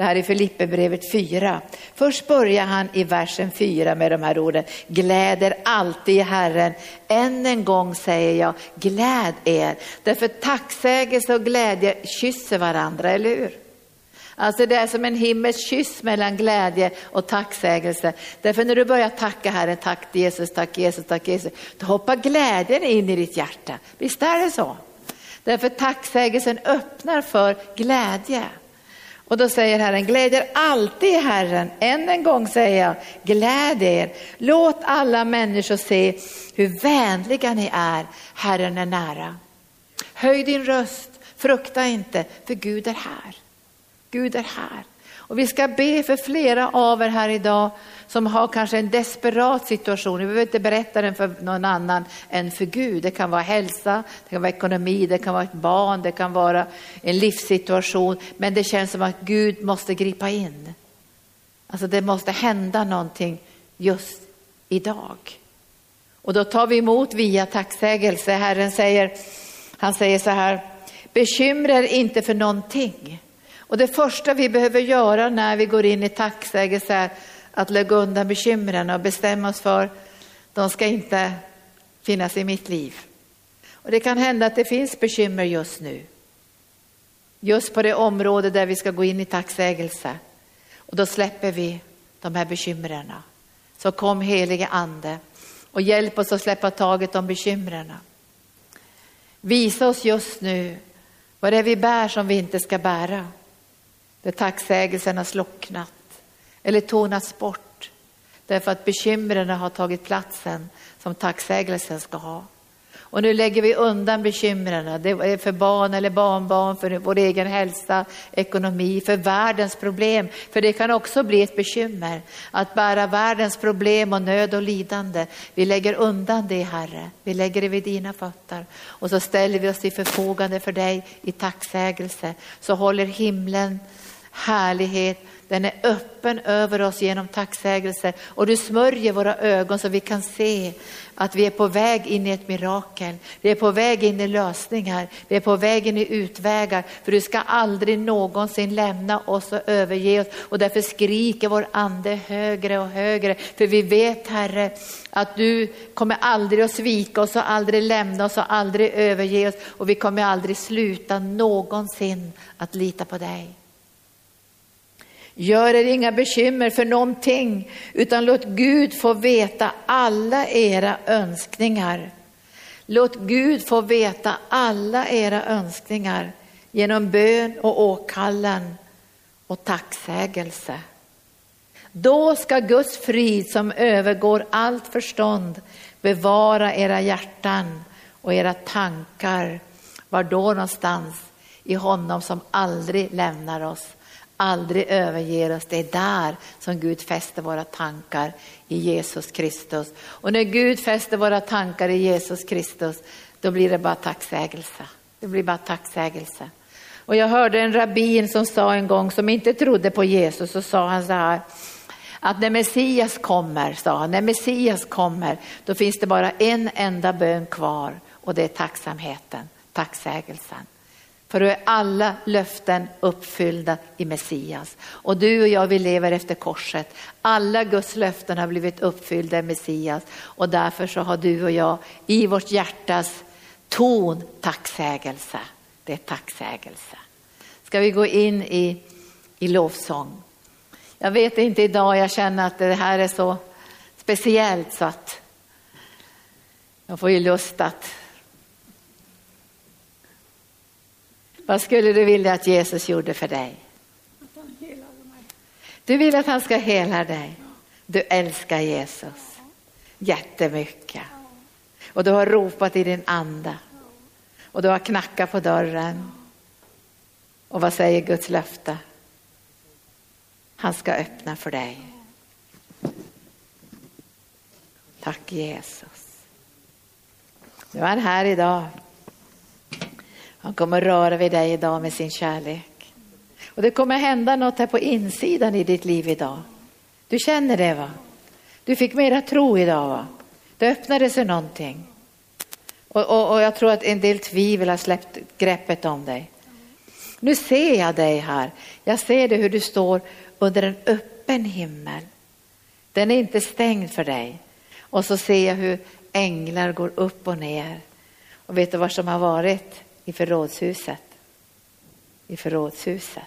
Det här är Filipperbrevet 4. Först börjar han i versen 4 med de här orden. Gläder alltid i Herren. Än en gång säger jag, gläd er. Därför tacksägelse och glädje kysser varandra, eller hur? Alltså det är som en himmelsk kyss mellan glädje och tacksägelse. Därför när du börjar tacka Herren, tack Jesus, tack Jesus, tack Jesus, då hoppar glädjen in i ditt hjärta. Visst är det så? Därför tacksägelsen öppnar för glädje. Och då säger Herren, gläd er alltid i Herren. Än en gång säger jag, gläd er. Låt alla människor se hur vänliga ni är. Herren är nära. Höj din röst, frukta inte, för Gud är här. Gud är här. Och vi ska be för flera av er här idag som har kanske en desperat situation. Vi behöver inte berätta den för någon annan än för Gud. Det kan vara hälsa, det kan vara ekonomi, det kan vara ett barn, det kan vara en livssituation. Men det känns som att Gud måste gripa in. Alltså det måste hända någonting just idag. Och då tar vi emot via tacksägelse. Herren säger, han säger så här, bekymra er inte för någonting. Och det första vi behöver göra när vi går in i tacksägelse är att lägga undan bekymren och bestämma oss för de ska inte finnas i mitt liv. Och det kan hända att det finns bekymmer just nu. Just på det område där vi ska gå in i tacksägelse. Och då släpper vi de här bekymren. Så kom helige ande och hjälp oss att släppa taget om bekymren. Visa oss just nu vad det är vi bär som vi inte ska bära. Där tacksägelsen har slocknat eller tonats bort därför att bekymren har tagit platsen som tacksägelsen ska ha. Och nu lägger vi undan bekymren. Det är för barn eller barnbarn, för vår egen hälsa, ekonomi, för världens problem. För det kan också bli ett bekymmer att bära världens problem och nöd och lidande. Vi lägger undan det Herre. Vi lägger det vid dina fötter. Och så ställer vi oss till förfogande för dig i tacksägelse. Så håller himlen härlighet den är öppen över oss genom tacksägelse och du smörjer våra ögon så vi kan se att vi är på väg in i ett mirakel. Vi är på väg in i lösningar, vi är på väg in i utvägar. För du ska aldrig någonsin lämna oss och överge oss och därför skriker vår ande högre och högre. För vi vet Herre att du kommer aldrig att svika oss och aldrig lämna oss och aldrig överge oss och vi kommer aldrig sluta någonsin att lita på dig. Gör er inga bekymmer för någonting, utan låt Gud få veta alla era önskningar. Låt Gud få veta alla era önskningar genom bön och åkallan och tacksägelse. Då ska Guds frid som övergår allt förstånd bevara era hjärtan och era tankar. Var då någonstans? I honom som aldrig lämnar oss aldrig överger oss. Det är där som Gud fäster våra tankar i Jesus Kristus. Och när Gud fäster våra tankar i Jesus Kristus, då blir det bara tacksägelse. Det blir bara tacksägelse. Och jag hörde en rabbin som sa en gång, som inte trodde på Jesus, så sa han så här, att när Messias kommer, sa han, när Messias kommer, då finns det bara en enda bön kvar och det är tacksamheten, tacksägelsen. För då är alla löften uppfyllda i Messias. Och du och jag, vi lever efter korset. Alla Guds löften har blivit uppfyllda i Messias. Och därför så har du och jag i vårt hjärtas ton tacksägelse. Det är tacksägelse. Ska vi gå in i, i lovsång? Jag vet inte idag, jag känner att det här är så speciellt så att jag får ju lust att Vad skulle du vilja att Jesus gjorde för dig? Du vill att han ska hela dig. Du älskar Jesus jättemycket. Och du har ropat i din anda. Och du har knackat på dörren. Och vad säger Guds löfte? Han ska öppna för dig. Tack Jesus. Nu är han här idag. Han kommer röra vid dig idag med sin kärlek. Och det kommer hända något här på insidan i ditt liv idag. Du känner det va? Du fick mera tro idag va? Det öppnade sig någonting. Och, och, och jag tror att en del tvivel har släppt greppet om dig. Nu ser jag dig här. Jag ser det hur du står under en öppen himmel. Den är inte stängd för dig. Och så ser jag hur änglar går upp och ner. Och vet du vad som har varit? I förrådshuset. I förrådshuset.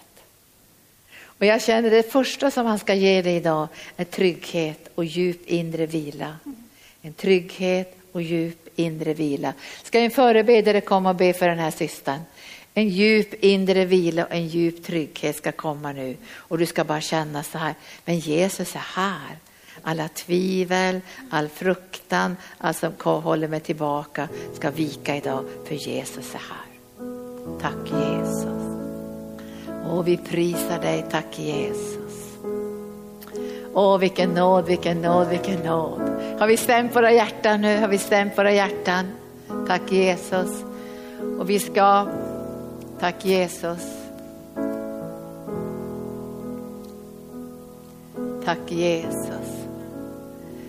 Och jag känner det första som han ska ge dig idag är trygghet och djup inre vila. En trygghet och djup inre vila. Ska en förebedjare komma och be för den här systern? En djup inre vila och en djup trygghet ska komma nu. Och du ska bara känna så här, men Jesus är här. Alla tvivel, all fruktan, allt som håller mig tillbaka ska vika idag för Jesus är här. Tack Jesus. Och vi prisar dig, tack Jesus. Åh, vilken nåd, vilken nåd, vilken nåd. Har vi stämt våra hjärtan nu? Har vi stämt våra hjärtan? Tack Jesus. Och vi ska, tack Jesus. Tack Jesus.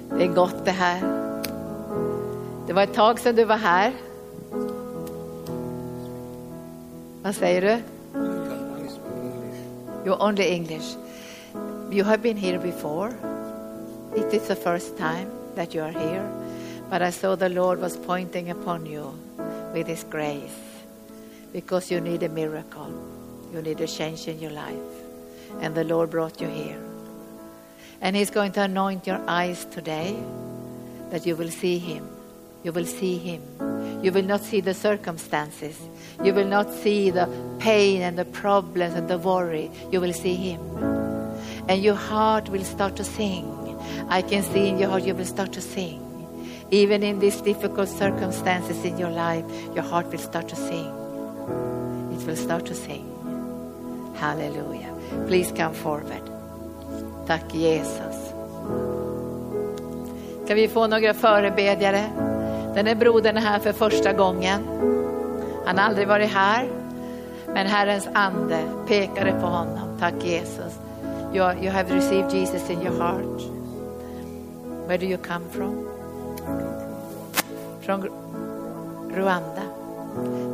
Det er är gott det här. Det var ett tag sedan du var här. Vad säger du? You only English. You have been here before. It is the first time that you are here. But I saw the Lord was pointing upon you with His grace because you need a miracle. You need a change in your life. And the Lord brought you here. And He's going to anoint your eyes today that you will see Him. You will see Him. You will not see the circumstances. You will not see the pain and the problems and the worry. You will see Him. And your heart will start to sing. I can see in your heart you will start to sing. Even in these difficult circumstances in your life, your heart will start to sing. It will start to sing. Hallelujah. Please come forward. Tack Jesus. Kan vi få några förebedjare? Den här brodern är här för första gången. Han har aldrig varit här. Men Herrens ande pekade på honom. Tack Jesus. You, are, you have received Jesus in your heart. Where do you come from? From Rwanda.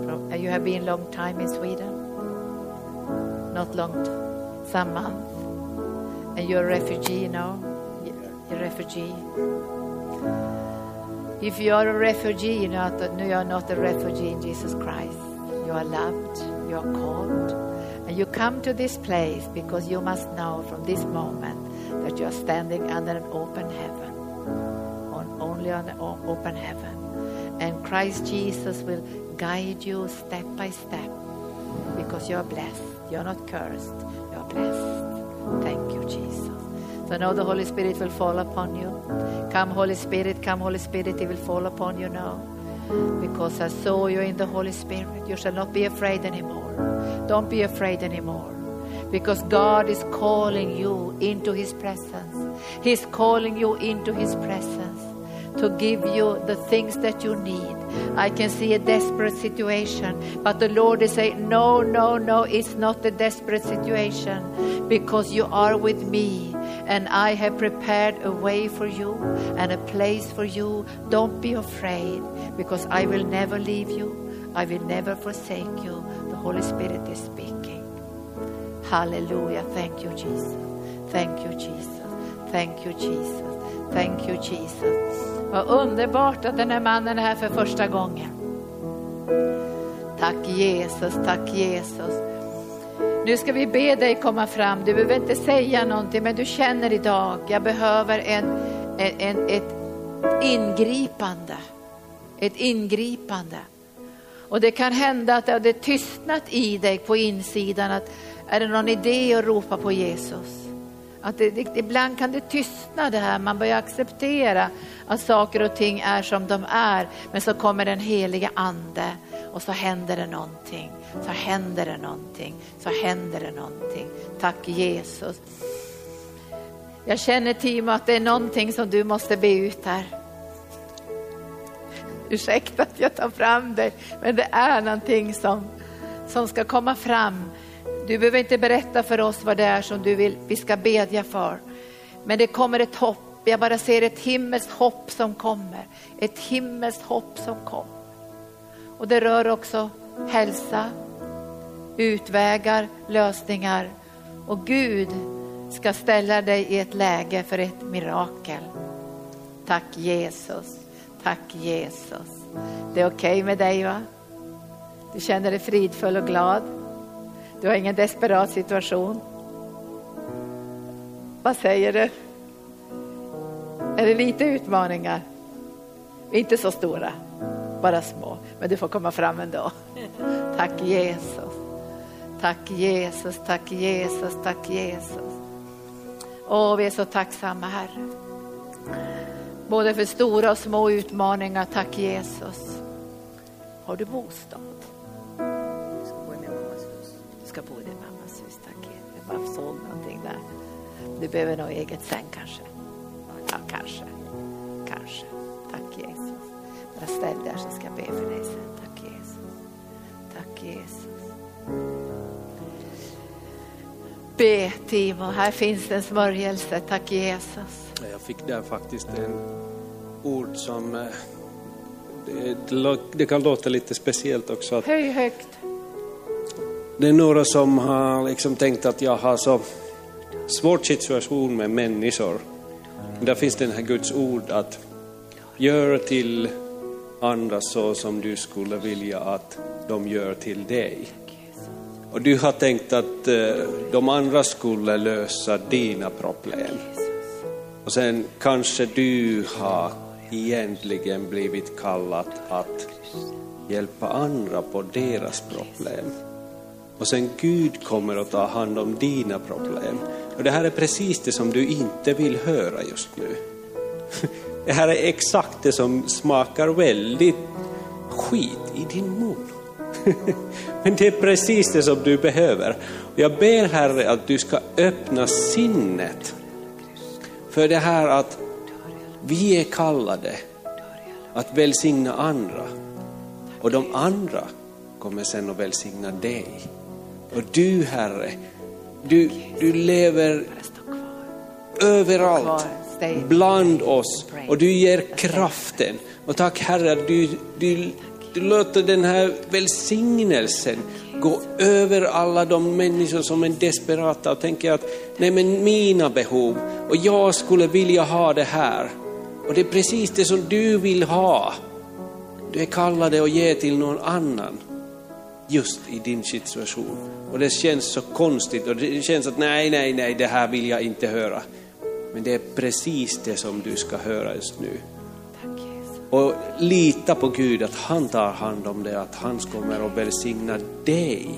From, you have been long time in Sweden? Not long, some month. And you're a refugee now? You're a refugee. If you are a refugee, you know that you are not a refugee in Jesus Christ. You are loved, you are called, and you come to this place because you must know from this moment that you are standing under an open heaven, on only on an open heaven, and Christ Jesus will guide you step by step because you are blessed. You are not cursed. You are blessed. Thank you, Jesus. So now the Holy Spirit will fall upon you. Come, Holy Spirit, come, Holy Spirit, He will fall upon you now. Because I saw you in the Holy Spirit. You shall not be afraid anymore. Don't be afraid anymore. Because God is calling you into His presence. He's calling you into His presence to give you the things that you need. I can see a desperate situation, but the Lord is saying, No, no, no, it's not a desperate situation because you are with me and I have prepared a way for you and a place for you. Don't be afraid because I will never leave you, I will never forsake you. The Holy Spirit is speaking. Hallelujah. Thank you, Jesus. Thank you, Jesus. Thank you, Jesus. Thank you, Jesus. Vad underbart att den här mannen är här för första gången. Tack Jesus, tack Jesus. Nu ska vi be dig komma fram. Du behöver inte säga någonting, men du känner idag, jag behöver en, en, en, ett ingripande. Ett ingripande. Och det kan hända att det har tystnat i dig på insidan. Att, är det någon idé att ropa på Jesus? Att det, det, ibland kan det tystna det här, man börjar acceptera att saker och ting är som de är. Men så kommer den heliga ande och så händer det någonting. Så händer det någonting. Så händer det någonting. Tack Jesus. Jag känner Timo att det är någonting som du måste be ut här. Ursäkta att jag tar fram dig, men det är någonting som, som ska komma fram du behöver inte berätta för oss vad det är som du vill vi ska bedja för. Men det kommer ett hopp. Jag bara ser ett himmelskt hopp som kommer. Ett himmelskt hopp som kommer. Och det rör också hälsa, utvägar, lösningar. Och Gud ska ställa dig i ett läge för ett mirakel. Tack Jesus, tack Jesus. Det är okej okay med dig va? Du känner dig fridfull och glad. Du har ingen desperat situation. Vad säger du? Är det lite utmaningar? Inte så stora, bara små. Men du får komma fram ändå. Tack Jesus. Tack Jesus, tack Jesus, tack Jesus. Åh, vi är så tacksamma Herre. Både för stora och små utmaningar, tack Jesus. Har du bostad? Ska bo i din mammas hus, tack. Jag bara såg någonting där. Du behöver nog eget säng kanske. Ja, kanske. Kanske. Tack Jesus. Bara ställ där så ska jag be för dig sen. Tack Jesus. Tack Jesus. Be Timo, här finns en smörjelse. Tack Jesus. Jag fick där faktiskt en ord som eh, det, det, kan låta lite speciellt också. Att Höj högt. Det är några som har liksom tänkt att jag har så svår situation med människor. Där finns den här Guds ord att göra till andra så som du skulle vilja att de gör till dig. Och du har tänkt att eh, de andra skulle lösa dina problem. Och sen kanske du har egentligen blivit kallad att hjälpa andra på deras problem. Och sen Gud kommer att ta hand om dina problem. Och det här är precis det som du inte vill höra just nu. Det här är exakt det som smakar väldigt skit i din mun. Men det är precis det som du behöver. Jag ber Herre att du ska öppna sinnet för det här att vi är kallade att välsigna andra och de andra kommer sen att välsigna dig. Och du Herre, du, du lever överallt bland oss och du ger kraften. Och tack Herre att du, du, du låter den här välsignelsen gå över alla de människor som är desperata och tänker att nej men mina behov och jag skulle vilja ha det här. Och det är precis det som du vill ha. Du är kallad att ge till någon annan just i din situation. Och det känns så konstigt och det känns att nej, nej, nej, det här vill jag inte höra. Men det är precis det som du ska höra just nu. Och lita på Gud att han tar hand om det, att han kommer att välsigna dig.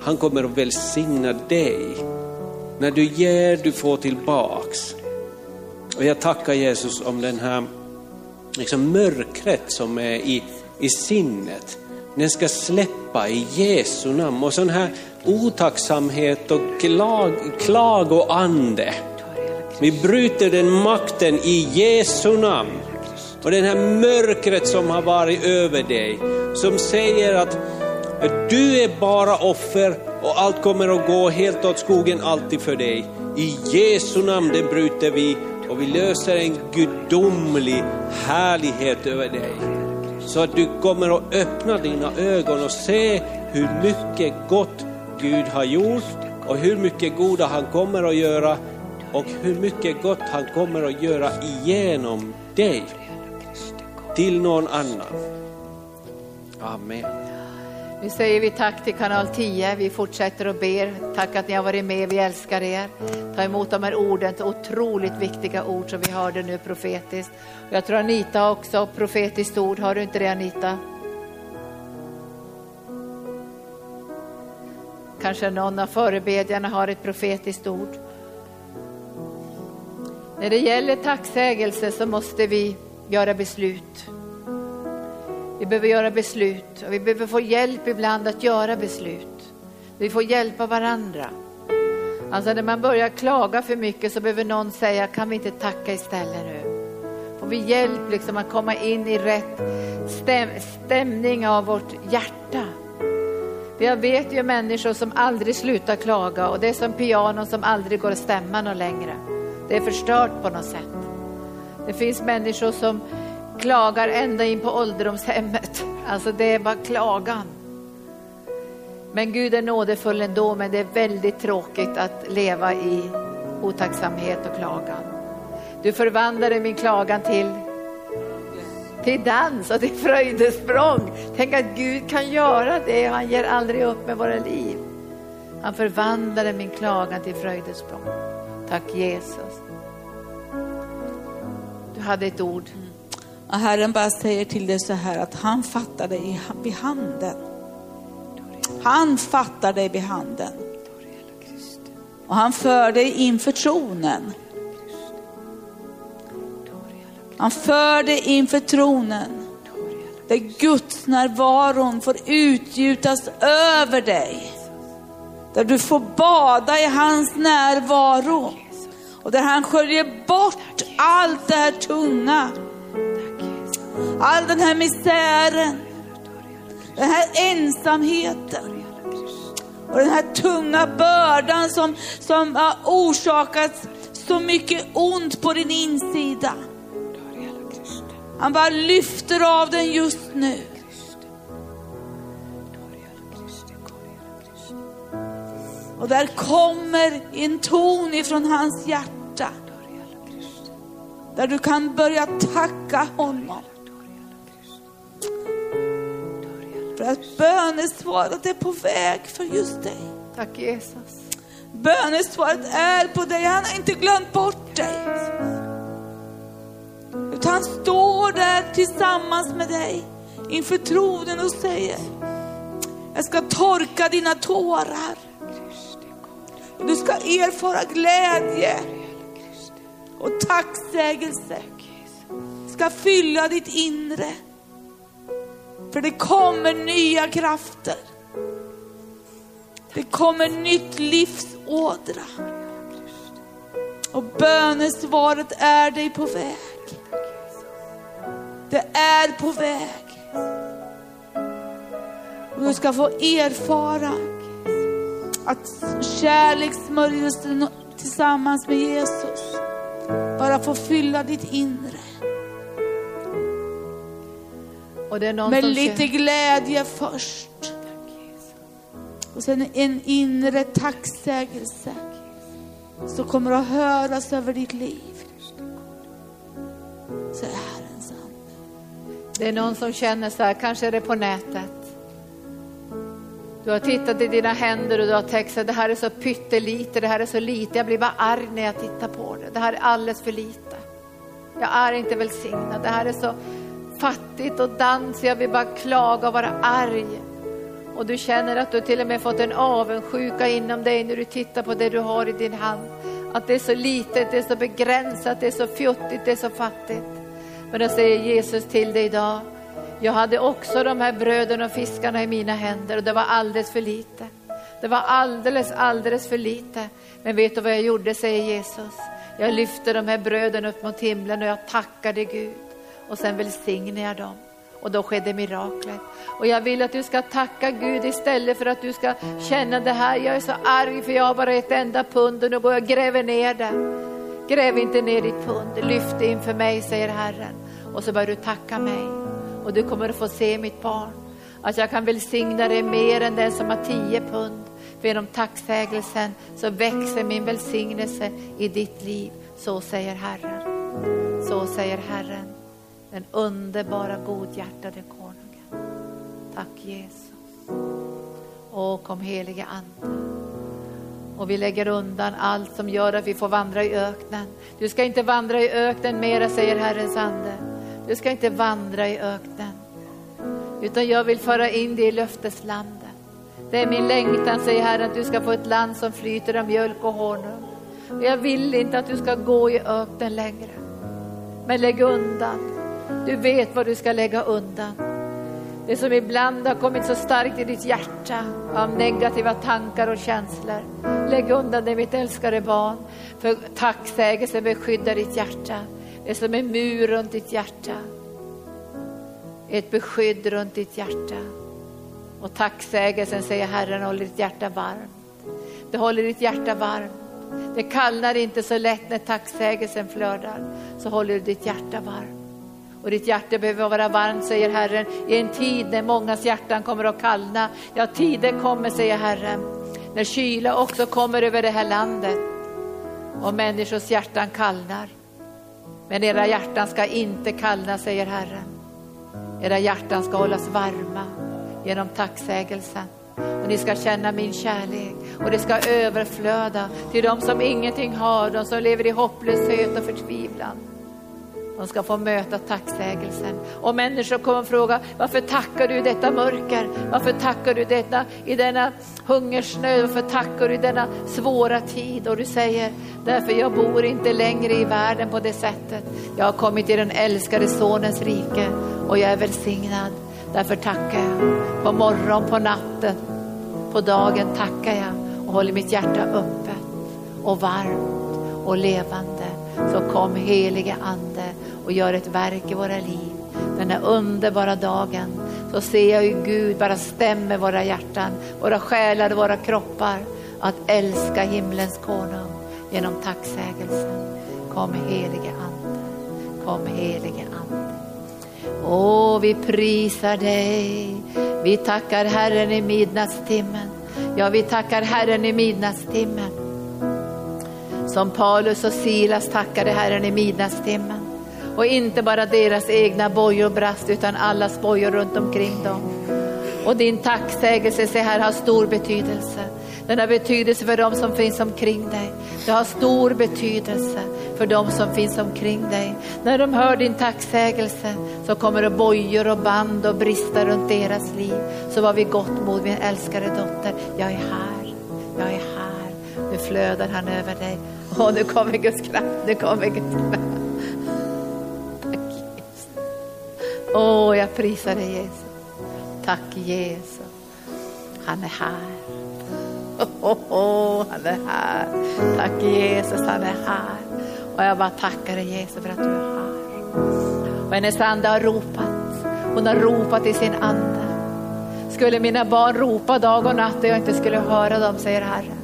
Han kommer att välsigna dig. När du ger, du får tillbaks. Och jag tackar Jesus om den här liksom mörkret som är i, i sinnet. Den ska släppa i Jesu namn. Och sån här otacksamhet och klag, klagoande. Vi bryter den makten i Jesu namn. Och det här mörkret som har varit över dig, som säger att du är bara offer och allt kommer att gå helt åt skogen alltid för dig. I Jesu namn det bryter vi och vi löser en gudomlig härlighet över dig. Så att du kommer att öppna dina ögon och se hur mycket gott Gud har gjort och hur mycket goda han kommer att göra och hur mycket gott han kommer att göra igenom dig till någon annan. Amen. Nu säger vi tack till kanal 10. Vi fortsätter och ber. Tack att ni har varit med. Vi älskar er. Ta emot de här orden, otroligt viktiga ord som vi hörde nu profetiskt. Jag tror Anita också profetiskt ord. Har du inte det Anita? Kanske någon av förebedjarna har ett profetiskt ord. När det gäller tacksägelse så måste vi göra beslut. Vi behöver göra beslut och vi behöver få hjälp ibland att göra beslut. Vi får hjälpa varandra. Alltså när man börjar klaga för mycket så behöver någon säga, kan vi inte tacka istället nu? Får vi hjälp liksom att komma in i rätt stäm stämning av vårt hjärta? Jag vet ju människor som aldrig slutar klaga och det är som pianon som aldrig går att stämma någon längre. Det är förstört på något sätt. Det finns människor som klagar ända in på ålderdomshemmet. Alltså det är bara klagan. Men Gud är nådefull ändå, men det är väldigt tråkigt att leva i otacksamhet och klagan. Du förvandlade min klagan till, till dans och till fröjdesprång. Tänk att Gud kan göra det, han ger aldrig upp med våra liv. Han förvandlade min klagan till fröjdesprång. Tack Jesus. Du hade ett ord. Och Herren bara säger till dig så här att han fattar dig vid handen. Han fattar dig vid handen. Och han för dig inför tronen. Han för dig inför tronen. Där Guds närvaron får utgjutas över dig. Där du får bada i hans närvaro. Och där han sköljer bort allt det här tunga. All den här misären. Den här ensamheten. Och den här tunga bördan som, som har orsakat så mycket ont på din insida. Han bara lyfter av den just nu. Och där kommer en ton ifrån hans hjärta. Där du kan börja tacka honom. För att bönesvaret är på väg för just dig. Tack Jesus. Bönesvaret är på dig, han har inte glömt bort dig. Utan han står där tillsammans med dig inför tronen och säger, jag ska torka dina tårar. Du ska erfara glädje och tacksägelse. Ska fylla ditt inre. För det kommer nya krafter. Det kommer nytt livsådra. Och bönesvaret är dig på väg. Det är på väg. Och du ska få erfara att kärlekssmörjelsen tillsammans med Jesus bara får fylla ditt inre. Med lite glädje först. Och sen en inre tacksägelse som kommer att höras över ditt liv. Säger Herrens ande. Det är någon som känner så här, kanske är det på nätet. Du har tittat i dina händer och du har tänkt att det här är så pyttelite, det här är så lite, jag blir bara arg när jag tittar på det. Det här är alldeles för lite. Jag är inte välsignad, det här är så fattigt och dans, jag vill bara klaga och vara arg. Och du känner att du till och med fått en avundsjuka inom dig när du tittar på det du har i din hand. Att det är så litet, det är så begränsat, det är så fjuttigt, det är så fattigt. Men då säger Jesus till dig idag, jag hade också de här bröden och fiskarna i mina händer och det var alldeles för lite. Det var alldeles, alldeles för lite. Men vet du vad jag gjorde, säger Jesus? Jag lyfte de här bröden upp mot himlen och jag tackade Gud. Och sen välsignar jag dem. Och då skedde miraklet. Och jag vill att du ska tacka Gud istället för att du ska känna det här. Jag är så arg för jag har bara ett enda pund och nu går jag och gräver ner det. Gräv inte ner ditt pund, lyft det inför mig, säger Herren. Och så börjar du tacka mig. Och du kommer att få se mitt barn. Att jag kan välsigna dig mer än den som har tio pund. För genom tacksägelsen så växer min välsignelse i ditt liv. Så säger Herren. Så säger Herren. Den underbara godhjärtade konungen. Tack Jesus. Åh, kom helige Ande. Och vi lägger undan allt som gör att vi får vandra i öknen. Du ska inte vandra i öknen mera, säger Herrens ande. Du ska inte vandra i öknen. Utan jag vill föra in dig i löfteslandet. Det är min längtan, säger Herren, att du ska få ett land som flyter av mjölk och honung. Och jag vill inte att du ska gå i öknen längre. Men lägg undan. Du vet vad du ska lägga undan. Det som ibland har kommit så starkt i ditt hjärta av negativa tankar och känslor. Lägg undan det mitt älskade barn. För tacksägelse beskyddar ditt hjärta. Det är som en mur runt ditt hjärta. Ett beskydd runt ditt hjärta. Och tacksägelsen, säger Herren, håller ditt hjärta varmt. Det håller ditt hjärta varmt. Det kallnar inte så lätt när tacksägelsen flödar. Så håller du ditt hjärta varmt. Och ditt hjärta behöver vara varmt, säger Herren, i en tid när mångas hjärtan kommer att kallna. Ja, tiden kommer, säger Herren, när kyla också kommer över det här landet och människors hjärtan kallnar. Men era hjärtan ska inte kallna, säger Herren. Era hjärtan ska hållas varma genom tacksägelsen. Och ni ska känna min kärlek och det ska överflöda till de som ingenting har, de som lever i hopplöshet och förtvivlan. De ska få möta tacksägelsen. Och människor kommer att fråga, varför tackar du i detta mörker? Varför tackar du detta i denna hungersnöd? Varför tackar du i denna svåra tid? Och du säger, därför jag bor inte längre i världen på det sättet. Jag har kommit till den älskade sonens rike och jag är välsignad. Därför tackar jag. På morgon, på natten, på dagen tackar jag och håller mitt hjärta öppet och varmt och levande. Så kom helige Ande och gör ett verk i våra liv. Den här underbara dagen så ser jag hur Gud bara stämmer våra hjärtan, våra själar, och våra kroppar att älska himlens konung genom tacksägelsen. Kom helige Ande, kom helige Ande. Åh, vi prisar dig. Vi tackar Herren i midnattstimmen. Ja, vi tackar Herren i midnattstimmen. Som Paulus och Silas tackade Herren i midnattstimmen. Och inte bara deras egna bojor brast, utan allas bojor runt omkring dem. Och din tacksägelse, se här, har stor betydelse. Den har betydelse för dem som finns omkring dig. Det har stor betydelse för de som finns omkring dig. När de hör din tacksägelse så kommer det bojor och band och brista runt deras liv. Så var vi gott mod min älskade dotter. Jag är här, jag är här. Nu flödar han över dig. Åh, nu kommer Guds kraft, nu kommer Guds kraft. Tack Jesus. Åh, jag prisar dig Jesus. Tack Jesus. Han är här. Oh, oh, oh, han är här. Tack Jesus, han är här. Och jag bara tackar dig Jesus för att du är här. Och hennes ande har ropat. Hon har ropat i sin ande. Skulle mina barn ropa dag och natt och jag inte skulle höra dem, säger Herren.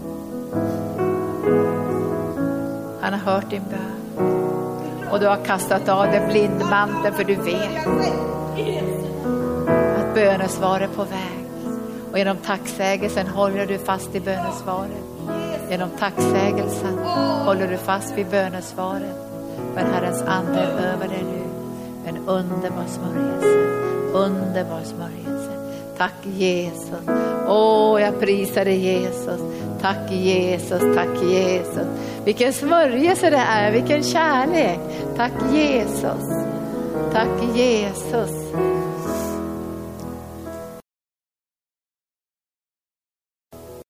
Han har hört din bön. Och du har kastat av dig blindmanteln för du vet att bönesvar är på väg. Och genom tacksägelsen håller du fast i bönesvaret. Genom tacksägelsen håller du fast vid bönesvaret. Men Herrens ande är över dig nu. En underbar smörjelse. Underbar smörjelse. Tack Jesus. Åh, jag prisar dig Jesus. Tack Jesus, tack Jesus. Vilken smörjelse det är, vilken kärlek. Tack Jesus. Tack Jesus.